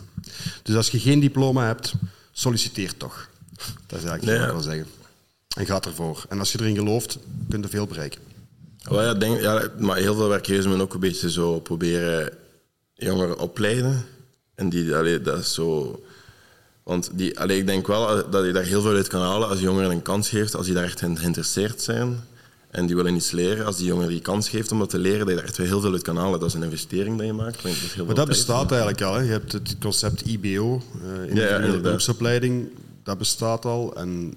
Dus als je geen diploma hebt, solliciteer toch. Dat is eigenlijk wat ik wil zeggen. En ga ervoor. En als je erin gelooft, kun je veel bereiken. Well, ja, denk, ja, maar heel veel werkgevers moeten ook een beetje zo proberen jongeren opleiden. En die, allee, dat is zo... Want die, allee, ik denk wel dat je daar heel veel uit kan halen als jongeren een kans geeft, als die daar echt geïnteresseerd zijn. En die willen iets leren. Als die jongen die kans geeft om dat te leren, dat je er echt heel veel uit kan halen. Dat is een investering dat je maakt. Dat heel maar dat bestaat eigenlijk al. Hè. Je hebt het concept IBO, uh, eh, in de beroepsopleiding. Dat bestaat al. En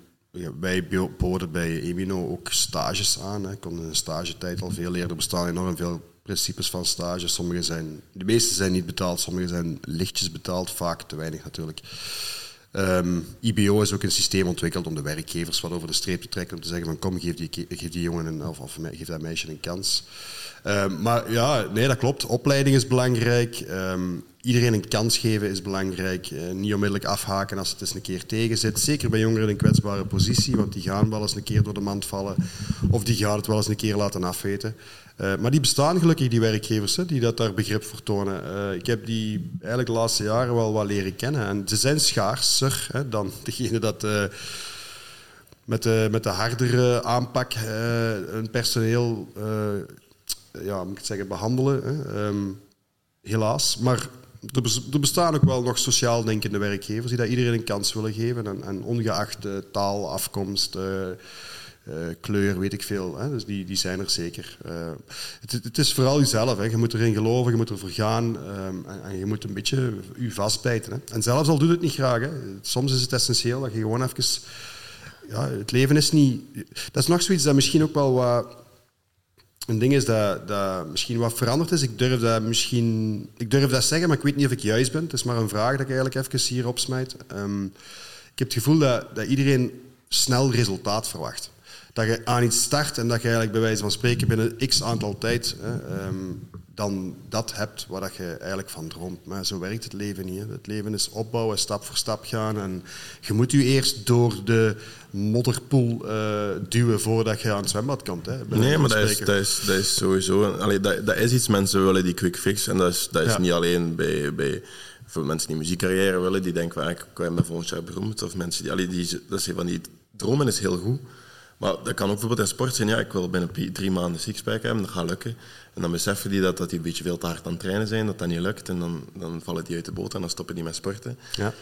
wij boden bij Emino ook stages aan. Ik kon een stagetijd al veel leren. Er bestaan enorm veel principes van stages. Sommige zijn, de meeste zijn niet betaald, sommige zijn lichtjes betaald, vaak te weinig natuurlijk. Um, IBO is ook een systeem ontwikkeld om de werkgevers wat over de streep te trekken. Om te zeggen van kom, geef die, die jongen een, of, of geef dat meisje een kans. Um, maar ja, nee, dat klopt. Opleiding is belangrijk. Um, iedereen een kans geven is belangrijk. Uh, niet onmiddellijk afhaken als het eens een keer tegen zit. Zeker bij jongeren in een kwetsbare positie, want die gaan wel eens een keer door de mand vallen. Of die gaan het wel eens een keer laten afweten. Uh, maar die bestaan gelukkig, die werkgevers, hè, die dat daar begrip voor tonen. Uh, ik heb die eigenlijk de laatste jaren wel wat leren kennen. En ze zijn schaarser hè, dan degene dat met, de, met de hardere aanpak een personeel ja, moet ik zeggen, behandelen. Hè. Um, helaas. Maar er bestaan ook wel nog sociaal denkende werkgevers die dat iedereen een kans willen geven. En, en ongeacht taal, afkomst, uh, kleur, weet ik veel. Hè? Dus die, die zijn er zeker. Uh, het, het, is vooral jezelf. Hè? Je moet erin geloven, je moet ervoor gaan en, en, je moet een beetje je vastbijten. Hè? En zelfs al doet het niet graag. Hè? Soms is het essentieel dat je gewoon even... Ja, het leven is niet... Dat is nog zoiets dat misschien ook wel wat... Een ding is dat, dat misschien wat veranderd is. Ik durf dat misschien... Ik durf dat zeggen, maar ik weet niet of ik juist ben. Het is maar een vraag dat ik eigenlijk even hier opsmijt. Um, ik heb het gevoel dat, dat iedereen snel resultaat verwacht dat je aan iets start en dat je eigenlijk bij wijze van spreken binnen x aantal tijd hè, um, dan dat hebt waar dat je eigenlijk van droomt. Maar zo werkt het leven niet. Hè. Het leven is opbouwen, stap voor stap gaan. En je moet je eerst door de modderpoel uh, duwen voordat je aan het zwembad komt. Hè, nee, maar dat is, dat, is, dat is sowieso... Allee, dat, dat is iets mensen willen, die quick fix. En dat is, dat is ja. niet alleen bij... bij voor mensen die muziekcarrière willen, die denken, van, ik ben volgend jaar beroemd. Of mensen die, allee, die, dat is van die dromen is heel goed. Maar dat kan ook bijvoorbeeld in sport zijn. Ja, ik wil binnen drie maanden sixpack hebben, dat gaat lukken. En dan beseffen die dat, dat die een beetje veel te hard aan het trainen zijn, dat dat niet lukt. En dan, dan vallen die uit de boot en dan stoppen die met sporten. Ja.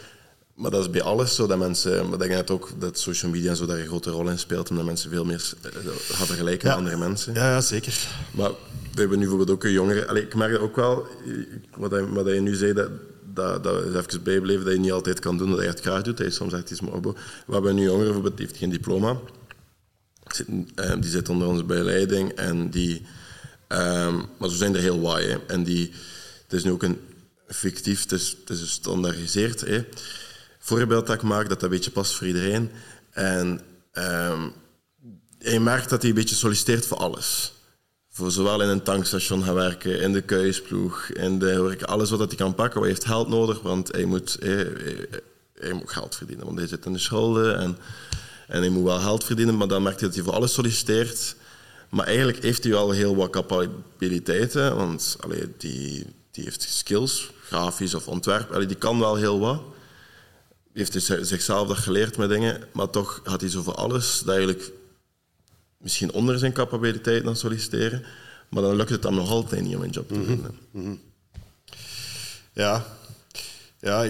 Maar dat is bij alles zo dat mensen... Maar ik denk ook dat social media zo daar een grote rol in speelt, omdat mensen veel meer eh, gaan vergelijken met andere mensen. Ja, ja, zeker. Maar we hebben nu bijvoorbeeld ook een jongere... Allee, ik merk ook wel, wat, hij, wat je nu zei, dat, dat, dat is even bijbleven dat je niet altijd kan doen dat je het graag doet. Hij soms echt iets We hebben nu jongere bijvoorbeeld, die heeft geen diploma Ehm, die zit onder onze begeleiding en die... Um, maar zo zijn er heel wat. En die, het is nu ook een fictief, het is, het is gestandaardiseerd hè. voorbeeld dat ik maak, dat dat een beetje past voor iedereen. En um, je merkt dat hij een beetje solliciteert voor alles. voor zowel in een tankstation gaan werken, in de kuisploeg, in de alles wat hij kan pakken. Hij heeft geld nodig, want hij moet, hij, hij, moet geld verdienen, want hij zit in de schulden en, en hij moet wel geld verdienen, maar dan merkt hij dat hij voor alles solliciteert. Maar eigenlijk heeft hij wel heel wat capabiliteiten, want allee, die, die heeft skills, grafisch of ontwerp, allee, die kan wel heel wat. Die heeft dus zichzelf dat geleerd met dingen, maar toch had hij zo voor alles dat eigenlijk misschien onder zijn capabiliteit dan solliciteren. Maar dan lukt het dan nog altijd niet om een job te mhm. vinden. Mhm. Ja. Ja,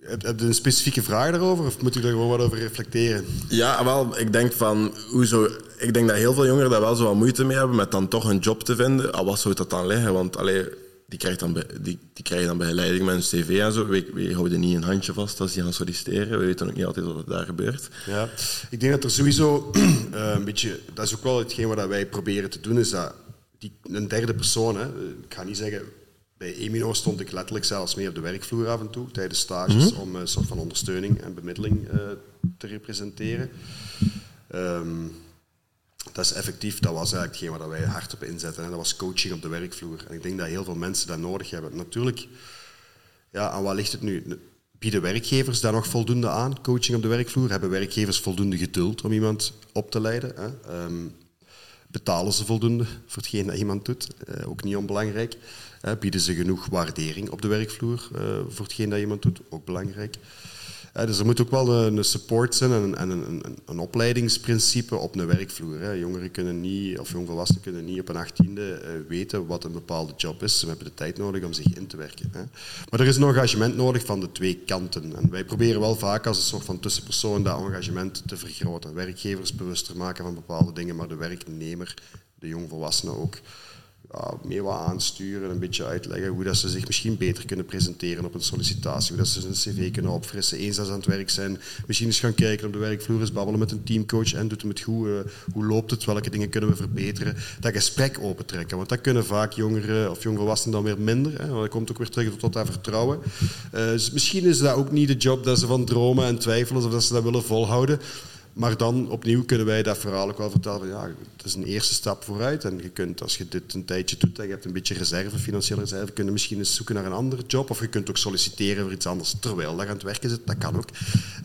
heb, heb je een specifieke vraag daarover of moet u daar gewoon wat over reflecteren? Ja, wel, ik denk van, hoezo, ik denk dat heel veel jongeren daar wel zo wat moeite mee hebben met dan toch een job te vinden. Al wat zou dat dan liggen? Want allee, die, krijgt dan, die, die krijgen dan begeleiding met een cv en zo. We, we houden niet een handje vast als die gaan solliciteren. We weten ook niet altijd wat er daar gebeurt. Ja, ik denk dat er sowieso uh, een beetje... Dat is ook wel hetgeen wat wij proberen te doen, is dat die, een derde persoon... Hè, ik ga niet zeggen... Bij Emino stond ik letterlijk zelfs mee op de werkvloer af en toe, tijdens stages, mhm. om een soort van ondersteuning en bemiddeling uh, te representeren. Um, dat is effectief, dat was eigenlijk hetgeen waar wij hard op inzetten. En dat was coaching op de werkvloer. En ik denk dat heel veel mensen dat nodig hebben. Natuurlijk, ja, aan wat ligt het nu? Bieden werkgevers daar nog voldoende aan, coaching op de werkvloer? Hebben werkgevers voldoende geduld om iemand op te leiden? Hè? Ehm, betalen ze voldoende voor hetgeen dat iemand doet? Uh, ook niet onbelangrijk. Bieden ze genoeg waardering op de werkvloer uh, voor hetgeen dat iemand doet? Ook belangrijk dus er moet ook wel een, support zijn en, een, een, een, opleidingsprincipe op een werkvloer. Hè. Jongeren kunnen niet, of jongvolwassenen kunnen niet op een achttiende uh, weten wat een bepaalde job is. Ze hebben de tijd nodig om zich in te werken. Hè. Maar er is een engagement nodig van de twee kanten. En wij proberen wel vaak als een soort van tussenpersoon dat engagement te vergroten. Werkgevers bewuster maken van bepaalde dingen, maar de werknemer, de jongvolwassenen ook ja, meer wat aansturen, een beetje uitleggen hoe dat ze zich misschien beter kunnen presenteren op een sollicitatie, hoe dat ze hun cv kunnen opfrissen, eens dat ze aan het werk zijn. Misschien eens gaan kijken op de werkvloer, eens babbelen met een teamcoach en doet hem het goed, uh, hoe loopt het, welke dingen kunnen we verbeteren. Dat gesprek opentrekken, want dat kunnen vaak jongeren of jongvolwassenen dan weer minder. Hè, want dat komt ook weer terug tot dat vertrouwen. Uh, dus misschien is dat ook niet de job dat ze van dromen en twijfelen of dat ze dat willen volhouden. Maar dan opnieuw kunnen wij dat verhaal ook wel vertellen van ja, het is een eerste stap vooruit. En je kunt, als je dit een tijdje doet en je hebt een beetje reserve, financiële reserve, kun je misschien eens zoeken naar een andere job. Of je kunt ook solliciteren voor iets anders terwijl je aan het werken zit. Dat kan ook.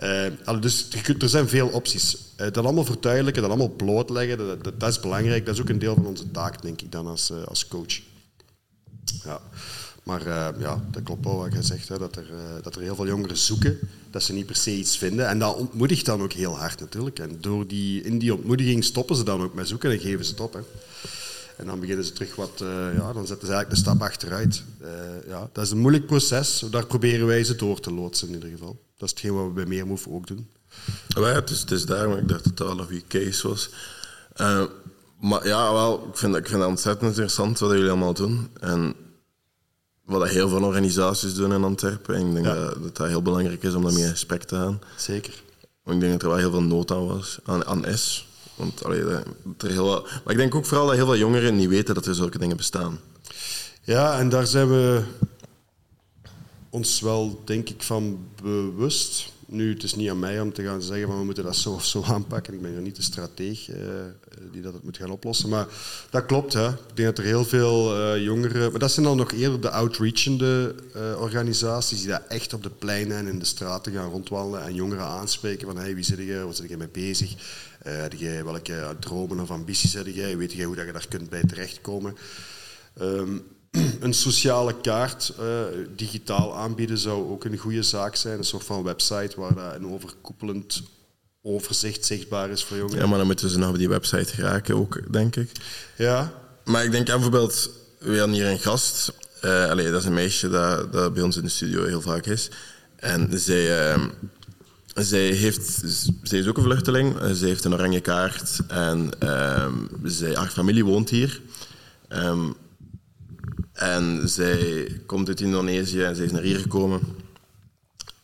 Uh, dus er zijn veel opties. Uh, dat allemaal verduidelijken, dat allemaal blootleggen, dat, dat, is belangrijk. Dat is ook een deel van onze taak, denk ik, dan als, uh, als coach. Ja. Maar uh, ja, dat klopt wel wat je zegt, hè, dat, er, uh, dat er heel veel jongeren zoeken, dat ze niet per se iets vinden. En dat ontmoedigt dan ook heel hard natuurlijk. En door die, in die ontmoediging stoppen ze dan ook met zoeken en geven ze het op. Hè. En dan beginnen ze terug wat, uh, ja, dan zetten ze eigenlijk een stap achteruit. ja, dat is een moeilijk proces, daar proberen wij ze door te loodsen in ieder geval. Dat is hetgeen wat we bij Meermove ook doen. ja, het, is, het is daar, maar ik dacht dat het al een goede case was. maar ja, wel, ik vind, ik vind het ontzettend interessant wat jullie allemaal doen. En wat heel veel organisaties doen in Antwerpen. En ik denk dat, dat heel belangrijk is om daarmee in gesprek te gaan. Zeker. Want ik denk dat er wel heel veel nood aan was, aan, aan S. Want, allee, dat er heel wat, maar ik denk ook vooral dat heel veel jongeren niet weten dat er zulke dingen bestaan. Ja, en daar zijn we ons wel, denk ik, van bewust. Nu, het is niet aan mij om te gaan zeggen van we moeten dat zo of zo aanpakken. Ik ben hier niet de strateeg uh, die dat moet gaan oplossen. Maar dat klopt. Hè. Ik denk dat er heel veel uh, jongeren... Maar dat zijn dan nog eerder de outreachende uh, organisaties die daar echt op de pleinen en in de straten gaan rondwandelen en jongeren aanspreken van hey, wie zit je, wat zit je mee bezig? jij, welke dromen of ambities heb jij? Weet jij hoe dat je daar kunt bij terechtkomen? Um, een sociale kaart uh, digitaal aanbieden zou ook een goede zaak zijn. Een soort van website waar dat een overkoepelend overzicht zichtbaar is voor jongeren. Ja, maar dan moeten ze naar die website geraken ook, denk ik. Ja. Maar ik denk aan bijvoorbeeld, we hadden hier een gast. Uh, dat is een meisje dat, dat bij ons in de studio heel vaak is. En zij, uh, zij, heeft, zij is ook een vluchteling. Ze heeft een oranje kaart. En uh, zij, haar familie woont hier. Um, en zij komt uit Indonesië en zij is naar hier gekomen.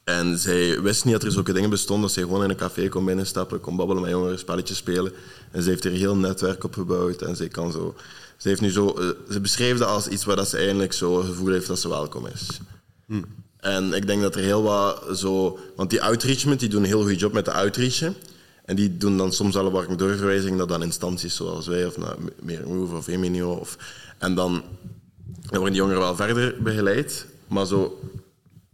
En zij wist niet dat er zulke dingen bestonden. Zij gewoon in een café kon binnenstappen, kon babbelen met jongeren, spelletjes spelen. En ze heeft er een heel netwerk op gebouwd. En zij kan zo... Ze, heeft nu zo, eh, ze beschreef dat als iets waar dat ze eigenlijk zo het gevoel heeft dat ze welkom is. Hm. En ik denk dat er heel wat zo... Want die outreachment, die doen een heel goede job met de outreachen. En die doen dan soms al een doorverwijzing naar dan instanties zoals wij, of naar Meer Move of Eminio. Of, en dan, dan worden die jongeren wel verder begeleid, maar zo,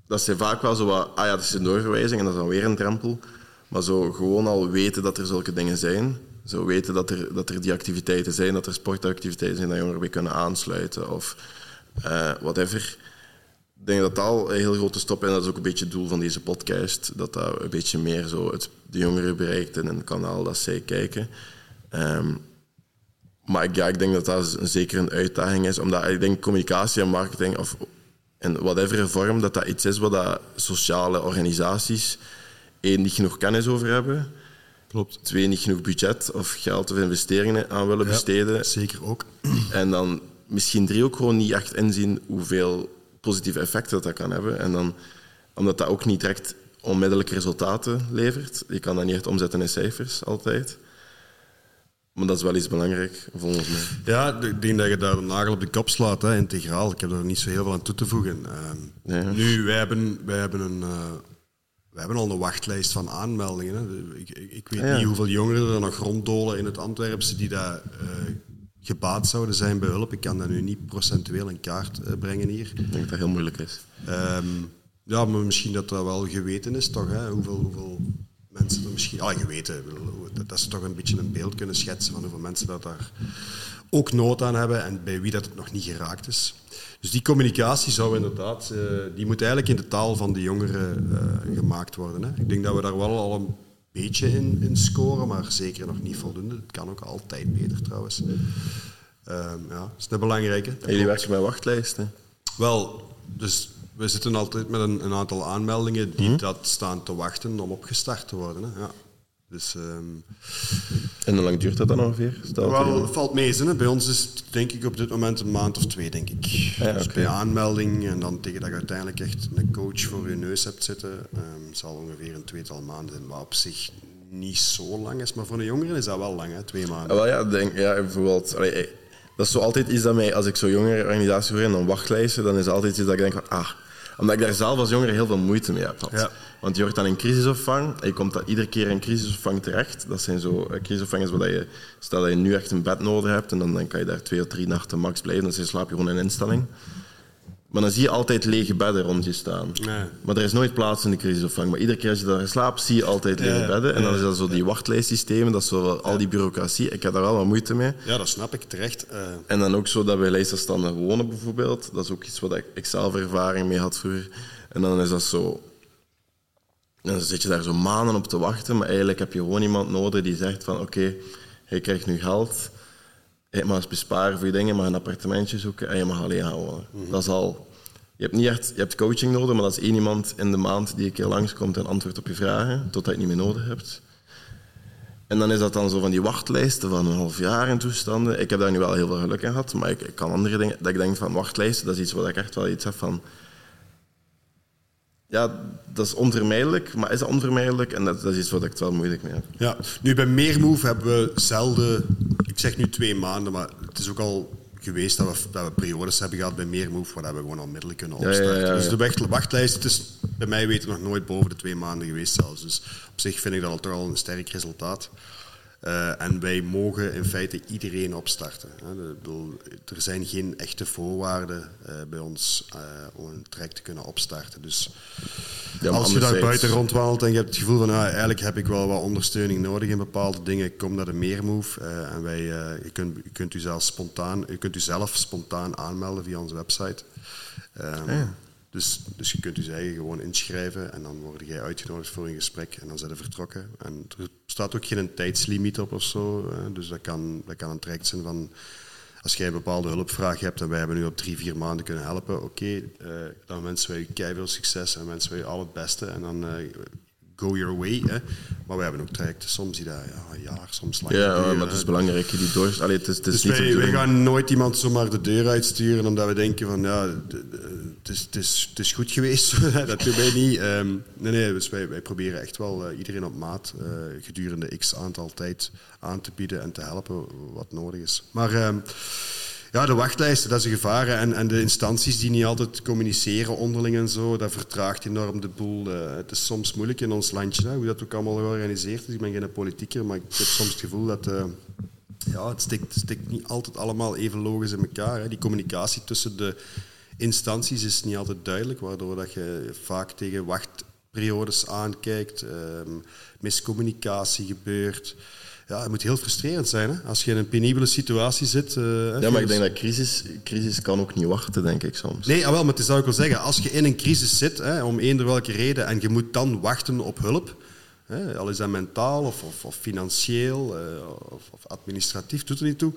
dat zijn vaak wel zo wat, ah ja, dat is een doorverwijzing en dat is dan weer een drempel. Maar zo gewoon al weten dat er zulke dingen zijn, zo weten dat er, dat er die activiteiten zijn, dat er sportactiviteiten zijn dat jongeren bij kunnen aansluiten of uh, whatever. Ik denk dat dat al een heel grote stap is. En dat is ook een beetje het doel van deze podcast. Dat dat een beetje meer zo het, de jongeren bereikt in een kanaal dat zij kijken. Um, maar ik, ja, ik denk dat dat zeker een uitdaging is. Omdat ik denk communicatie en marketing, of in whatever vorm, dat dat iets is wat dat sociale organisaties één, niet genoeg kennis over hebben. Klopt. Twee, niet genoeg budget of geld of investeringen aan willen besteden. Zeker ook. En dan misschien drie ook gewoon niet echt inzien hoeveel positieve effecten dat, dat kan hebben. En dan, omdat dat ook niet direct onmiddellijke resultaten levert. Je kan dat niet echt omzetten in cijfers altijd. Maar dat is wel iets belangrijk, volgens mij. Ja, ik denk dat je daar een nagel op de kop slaat, hè, integraal. Ik heb er niet zo heel veel aan toe te voegen. Uh, Nu, wij hebben, wij hebben een... Uh, we hebben al een wachtlijst van aanmeldingen. Hè. Ik, ik, weet niet hoeveel jongeren er nog ronddolen in het Antwerpse die daar uh, gebaat zouden zijn bij hulp. Ik kan dat nu niet procentueel in kaart uh, brengen hier. Ik denk dat dat heel moeilijk is. Um, ja, maar misschien dat dat wel geweten is, toch? Hè? Hoeveel, hoeveel mensen er misschien... Ah, geweten. Dat ze toch een beetje een beeld kunnen schetsen van hoeveel mensen dat daar ook nood aan hebben en bij wie dat het nog niet geraakt is. Dus die communicatie zou inderdaad... Uh, die moet eigenlijk in de taal van de jongeren uh, gemaakt worden. Hè? Ik denk dat we daar wel al een beetje in, in scoren, maar zeker nog niet voldoende. Het kan ook altijd beter trouwens. Um, ja, dat is een belangrijke. En jullie werken met wachtlijsten? Wel, dus we zitten altijd met een, een aantal aanmeldingen die hmm. dat staan te wachten om opgestart te worden. Hè. Ja. Dus, um... En hoe lang duurt dat dan ongeveer? Wel, het valt mee. Hè. Bij ons is het denk ik op dit moment een maand of twee, denk ik. Ja, dus bij aanmelding en dan tegen dat je uiteindelijk echt een coach voor je neus hebt zitten, um, zal ongeveer een tweetal maanden zijn. Maar op zich niet zo lang is. Maar voor een jongere is dat wel lang, hè? twee maanden. Ja, wel, ja, denk, ja bijvoorbeeld... Allee, dat is zo altijd iets dat mij, als ik zo jongere organisatie hoor en dan wachtlijsten, dan is altijd iets dat ik denk van, ah, omdat ik daar zelf als jongere heel veel moeite mee heb gehad. Want je wordt dan in crisisopvang en je komt dan iedere keer in crisisopvang terecht. Dat zijn zo uh, crisisopvang waar je, stel dat je nu echt een bed nodig hebt en dan, dan kan je daar twee of drie nachten max blijven, dan slaap je gewoon in instelling. Maar dan zie je altijd lege bedden rond je staan. Maar er is nooit plaats in de crisisopvang. Maar iedere keer als je daar slaapt, zie je altijd lege bedden. En dan is dat zo die wachtlijstsystemen, dat is zo al die bureaucratie. Ik heb daar wel wat moeite mee. Ja, dat snap ik terecht. Uh... En dan ook zo dat bij lijstafstanden wonen bijvoorbeeld. Dat is ook iets wat ik, zelf ervaring mee had vroeger. En dan is dat zo... Dan zit je daar zo maanden op te wachten, maar eigenlijk heb je gewoon iemand nodig die zegt van oké, okay, je krijgt nu geld je mag eens besparen voor je dingen, maar een appartementje zoeken en je mag alleen gaan wonen. Mhm. Dat is al... Je hebt niet echt je hebt coaching nodig, maar dat is één iemand in de maand die een keer langskomt en antwoordt op je vragen, totdat je het niet meer nodig hebt. En dan is dat dan zo van die wachtlijsten van een half jaar in toestanden. Ik heb daar nu wel heel veel geluk in gehad, maar ik, kan andere dingen... Dat ik denk van wachtlijsten, dat is iets waar ik echt wel iets heb van ja, dat is onvermijdelijk, maar is dat onvermijdelijk? En dat, dat is iets wat ik het wel moeilijk mee heb. Ja, nu bij Meermove hebben we zelden, ik zeg nu twee maanden, maar het is ook al geweest dat we, dat we periodes hebben gehad bij Meermove waar we gewoon al middelen kunnen opstarten. Ja, ja, dus de wachtlijst het is bij mij weten nog nooit boven de twee maanden geweest zelfs. Dus op zich vind ik dat al toch al een sterk resultaat. Uh, en wij mogen in feite iedereen opstarten. Er zijn geen echte voorwaarden uh, bij ons uh, om een traject te kunnen opstarten. Dus ja, als je daar buiten rondwandelt en je hebt het gevoel van ah, eigenlijk heb ik wel wat ondersteuning nodig in bepaalde dingen, kom naar de Meermove. en wij, je, kunt, je, kunt u zelf spontaan, je kunt u zelf spontaan aanmelden via onze website. Um, ja. Dus, dus je kunt je eigen gewoon inschrijven en dan word jij uitgenodigd voor een gesprek en dan zijn ze vertrokken. En er staat ook geen tijdslimiet op of zo. Dus dat kan, dat kan een traject zijn van als jij een bepaalde hulpvraag hebt en wij hebben nu op drie, vier maanden kunnen helpen, oké, uh, dan wensen wij je keihard succes en wensen wij je al het beste. En dan uh, go your way. Hè. Maar we hebben ook trajecten soms die daar ja, een jaar, soms langer Ja, maar het is belangrijk. Die door... Allee, het is, het is dus wij, wij, gaan nooit iemand zomaar de deur uitsturen omdat we denken van ja, het is, het is, het is goed geweest. dat doen wij niet. Um, nee, nee, dus wij, wij proberen echt wel uh, iedereen op maat uh, gedurende x aantal tijd aan te bieden en te helpen wat nodig is. Maar... Um, Ja, de wachtlijsten, dat is een gevaar. En, en de instanties die niet altijd communiceren onderling en zo, dat vertraagt enorm de boel. Eh, het is soms moeilijk in ons landje, hè, hoe dat ook allemaal georganiseerd is. Ik ben geen politieker, maar ik heb soms het gevoel dat... Uh, ja, het stikt, niet altijd allemaal even logisch in elkaar. Hè. Die communicatie tussen de instanties is niet altijd duidelijk, waardoor dat je vaak tegen wachtperiodes aankijkt, ehm, miscommunicatie gebeurt ja, het moet heel frustrerend zijn hè? als je in een penibele situatie zit. Uh, ja, maar ik denk dat crisis, crisis kan ook niet wachten, denk ik soms. Nee, ah, wel, maar het zou ik wel zeggen, als je in een crisis zit, hè, om eender welke reden, en je moet dan wachten op hulp, hè, al is dat mentaal of, of, of financieel uh, of, of, administratief, doet er niet toe.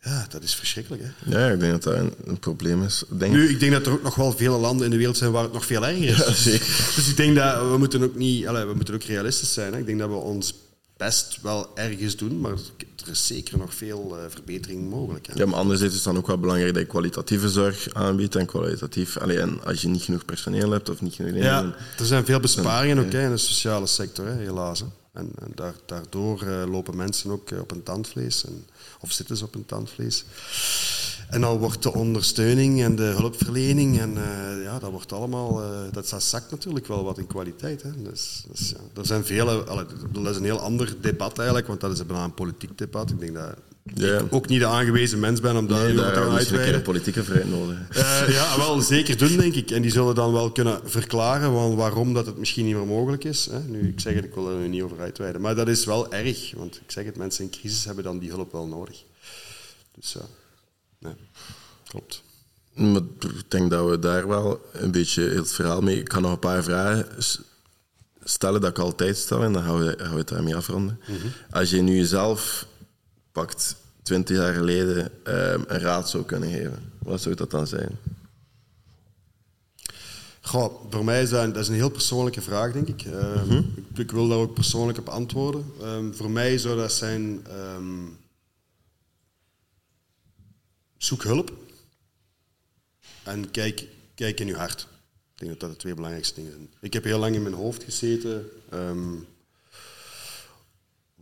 Ja, dat is verschrikkelijk. Hè? Ja, ik denk dat dat een, een probleem is. Denk... Nu, ik denk dat er ook nog wel vele landen in de wereld zijn waar het nog veel erger is. Ja, zeker. Dus ik denk dat we moeten ook niet, allez, we moeten ook realistisch zijn. Hè? Ik denk dat we ons best wel ergens doen, maar er is zeker nog veel uh, verbetering mogelijk. Hè. Ja, maar anderzijds is het dan ook wel belangrijk dat je kwalitatieve zorg aanbiedt en kwalitatief. Alleen als je niet genoeg personeel hebt of niet genoeg. Ja, er zijn veel besparingen ook in de sociale sector, hè, helaas. Hè. En, en daar, daardoor uh, lopen mensen ook uh, op een tandvlees, en, of zitten ze op een tandvlees. En dan wordt de ondersteuning en de hulpverlening, en uh, ja, dat wordt allemaal, uh, dat, zakt natuurlijk wel wat in kwaliteit. Hè. Dus, dus ja, er zijn vele, dat is een heel ander debat eigenlijk, want dat is bijna een politiek debat. Ik denk dat ja. ik ook niet de aangewezen mens ben om daar nee, over te gaan uitweiden. een politieke vrijheid nodig. Uh, ja, wel zeker doen, denk ik. En die zullen dan wel kunnen verklaren waarom dat het misschien niet meer mogelijk is. Hè. Nu, ik zeg het, ik wil er nu niet over uitweiden. Maar dat is wel erg, want ik zeg het, mensen in crisis hebben dan die hulp wel nodig. Dus ja. Nee, klopt. Maar ik denk dat we daar wel een beetje het verhaal mee... Ik kan nog een paar vragen stellen dat ik altijd stel en dan gaan we, gaan we het daarmee afronden. Mhm. Als je nu jezelf pakt, twintig jaar geleden, um, een raad zou kunnen geven, wat zou dat dan zijn? Goh, voor mij is dat, dat is een heel persoonlijke vraag, denk ik. Um, ik. ik. wil daar ook persoonlijk op antwoorden. Um, voor mij zou dat zijn zoek hulp en kijk, kijk in je hart. Ik denk dat dat de twee belangrijkste dingen zijn. Ik heb heel lang in mijn hoofd gezeten, um,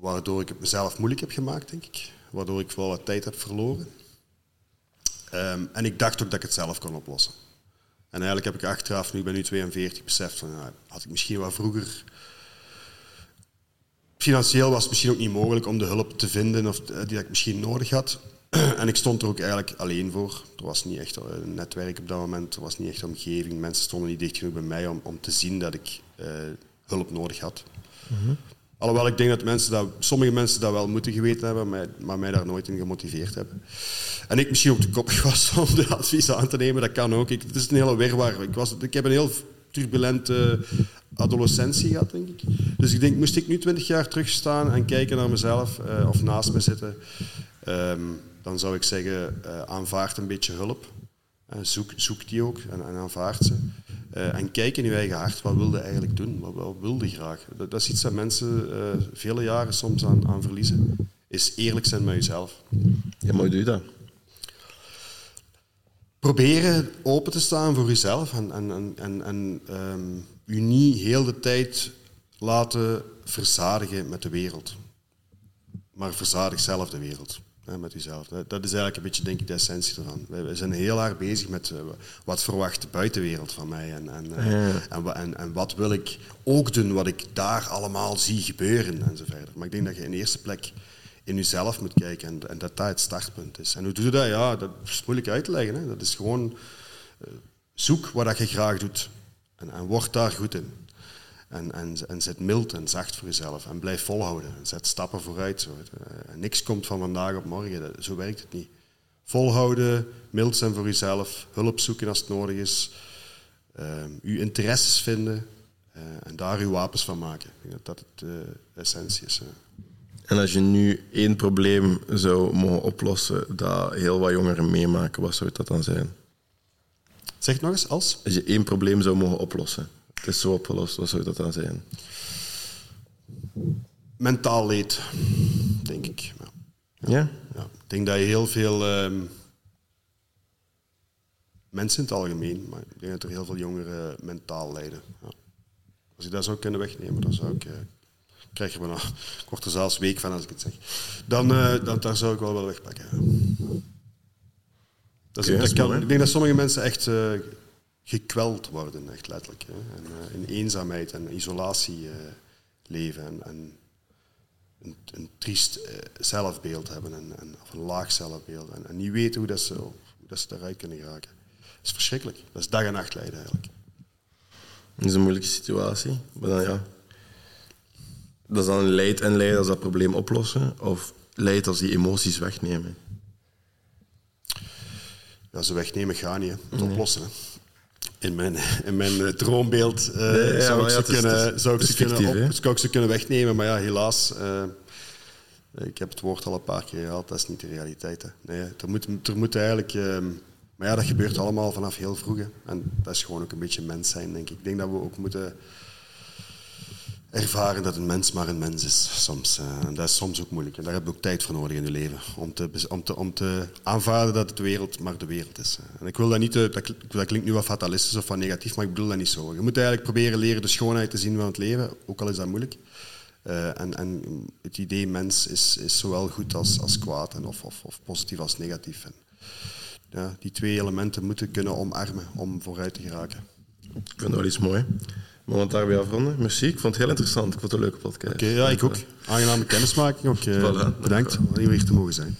waardoor ik het mezelf moeilijk heb gemaakt, denk ik. Waardoor ik wel wat tijd heb verloren. Um, en ik dacht ook dat ik het zelf kon oplossen. En eigenlijk heb ik achteraf, nu ik ben nu 42, beseft van, had ik misschien wel vroeger... Financieel was het misschien ook niet mogelijk om de hulp te vinden of die ik misschien nodig had. en ik stond er ook eigenlijk alleen voor. Er was niet echt een netwerk op dat moment, er was niet echt omgeving. Mensen stonden niet dicht genoeg bij mij om, om te zien dat ik uh, hulp nodig had. Mm Alhoewel ik denk dat mensen dat, sommige mensen dat wel moeten geweten hebben, maar, maar mij daar nooit in gemotiveerd hebben. En ik misschien ook de koppig was om de advies aan te nemen, dat kan ook. Ik, het is een hele wirwar. Ik, was, ik heb een heel turbulente adolescentie gehad, denk ik. Dus ik denk, moest ik nu twintig jaar terugstaan en kijken naar mezelf, uh, of naast me zitten... Um, dan zou ik zeggen, uh, aanvaard een beetje hulp. Uh, zoek, zoek die ook en, en aanvaard ze. Uh, en kijk in je eigen hart, wat wilde eigenlijk doen? Wat, wat wilde graag? Dat, dat, is iets dat mensen vele jaren soms aan, aan, verliezen. Is eerlijk zijn met jezelf. Ja, maar hoe doe je dat? Proberen open te staan voor jezelf en, en, en, en um, u niet heel de tijd laten verzadigen met de wereld. Maar verzadig zelf de wereld met jezelf. Dat is eigenlijk een beetje denk ik, de essentie ervan. We zijn heel hard bezig met uh, wat verwacht de buitenwereld van mij en, en, uh, en, en, en, wat wil ik ook doen, wat ik daar allemaal zie gebeuren en zo verder. Maar ik denk dat je in de eerste plek in jezelf moet kijken en, en dat dat het startpunt is. En hoe doe je dat? Ja, dat is moeilijk uit te leggen. Hè. Dat is gewoon uh, zoek wat je graag doet en, en word daar goed in. En, en, en zet mild en zacht voor jezelf. En blijf volhouden. En zet stappen vooruit. Zo. En niks komt van vandaag op morgen. Zo werkt het niet. Volhouden, mild zijn voor jezelf. Hulp zoeken als het nodig is. Uh, uw interesses vinden. Uh, en daar uw wapens van maken. Ik denk dat dat het, uh, de essentie is. En als je nu één probleem zou mogen oplossen dat heel wat jongeren meemaken, wat zou dat dan zijn? Zeg het nog eens, als? Als je één probleem zou mogen oplossen het is zo opgelost, wat zou dat dan zijn? Mentaal leed, denk ik. Ja? ja? ja. Ik denk dat je heel veel um, mensen in het algemeen, maar ik denk dat er heel veel jongeren mentaal lijden. Ja. Als ik dat zou kunnen wegnemen, dan zou ik. Uh, krijg je bijna, ik word er zelfs week van als ik het zeg. Dan, uh, dan daar zou ik wel wel wegpakken. Dat is, dat kan, mooi. ik denk dat sommige mensen echt eh, gekweld worden, echt letterlijk. Hè? En, eh, in eenzaamheid en isolatie eh, leven en, en een, een triest eh, zelfbeeld hebben en, en, of een laag zelfbeeld. En, en niet weten hoe, dat ze, hoe dat ze daaruit kunnen geraken. Dat is verschrikkelijk. Dat is dag en nacht lijden eigenlijk. Dat is een moeilijke situatie. Maar dan, ja. Dat is dan leid en lijden als dat probleem oplossen? Of leid als die emoties wegnemen? Ja, ze wegnemen gaan niet, hè. het oplossen. Hè. In mijn, in mijn droombeeld Nee, ja, zou, ik ja, ze is- kunnen, is- zou, ik ze kunnen op- zou ik ze kunnen wegnemen, maar ja, helaas. eh, ik heb het woord al een paar keer gehad, dat is niet de realiteit. Hè. Nee, er, moet, er moet eigenlijk... ehm, maar ja, dat gebeurt allemaal vanaf heel vroeg. hè. En dat is gewoon ook een beetje mens zijn, denk ik. Ik denk dat we ook moeten ervaren dat een mens maar een mens is soms. Eh, en dat is soms ook moeilijk. En daar heb je ook tijd voor nodig in je leven. Om te, om te, om te aanvaarden dat de wereld maar de wereld is. En ik wil dat niet... eh, Dat, kl- dat klinkt nu wat fatalistisch of wat negatief, maar ik bedoel dat niet zo. Je moet eigenlijk proberen leren de schoonheid te zien van het leven, ook al is dat moeilijk. Eh, en, en het idee mens is, is zowel goed als, als kwaad, en of, of, of positief als negatief. En, ja, die twee elementen moeten kunnen omarmen om vooruit te geraken. Ik vind dat wel iets mooi. Maar we gaan het daarbij afronden. Merci, ik vond het heel interessant. Ik vond het een leuke podcast. Oké, ja, ik ook. Aangename kennismaking ook. Voilà, bedankt om hier weer te mogen zijn.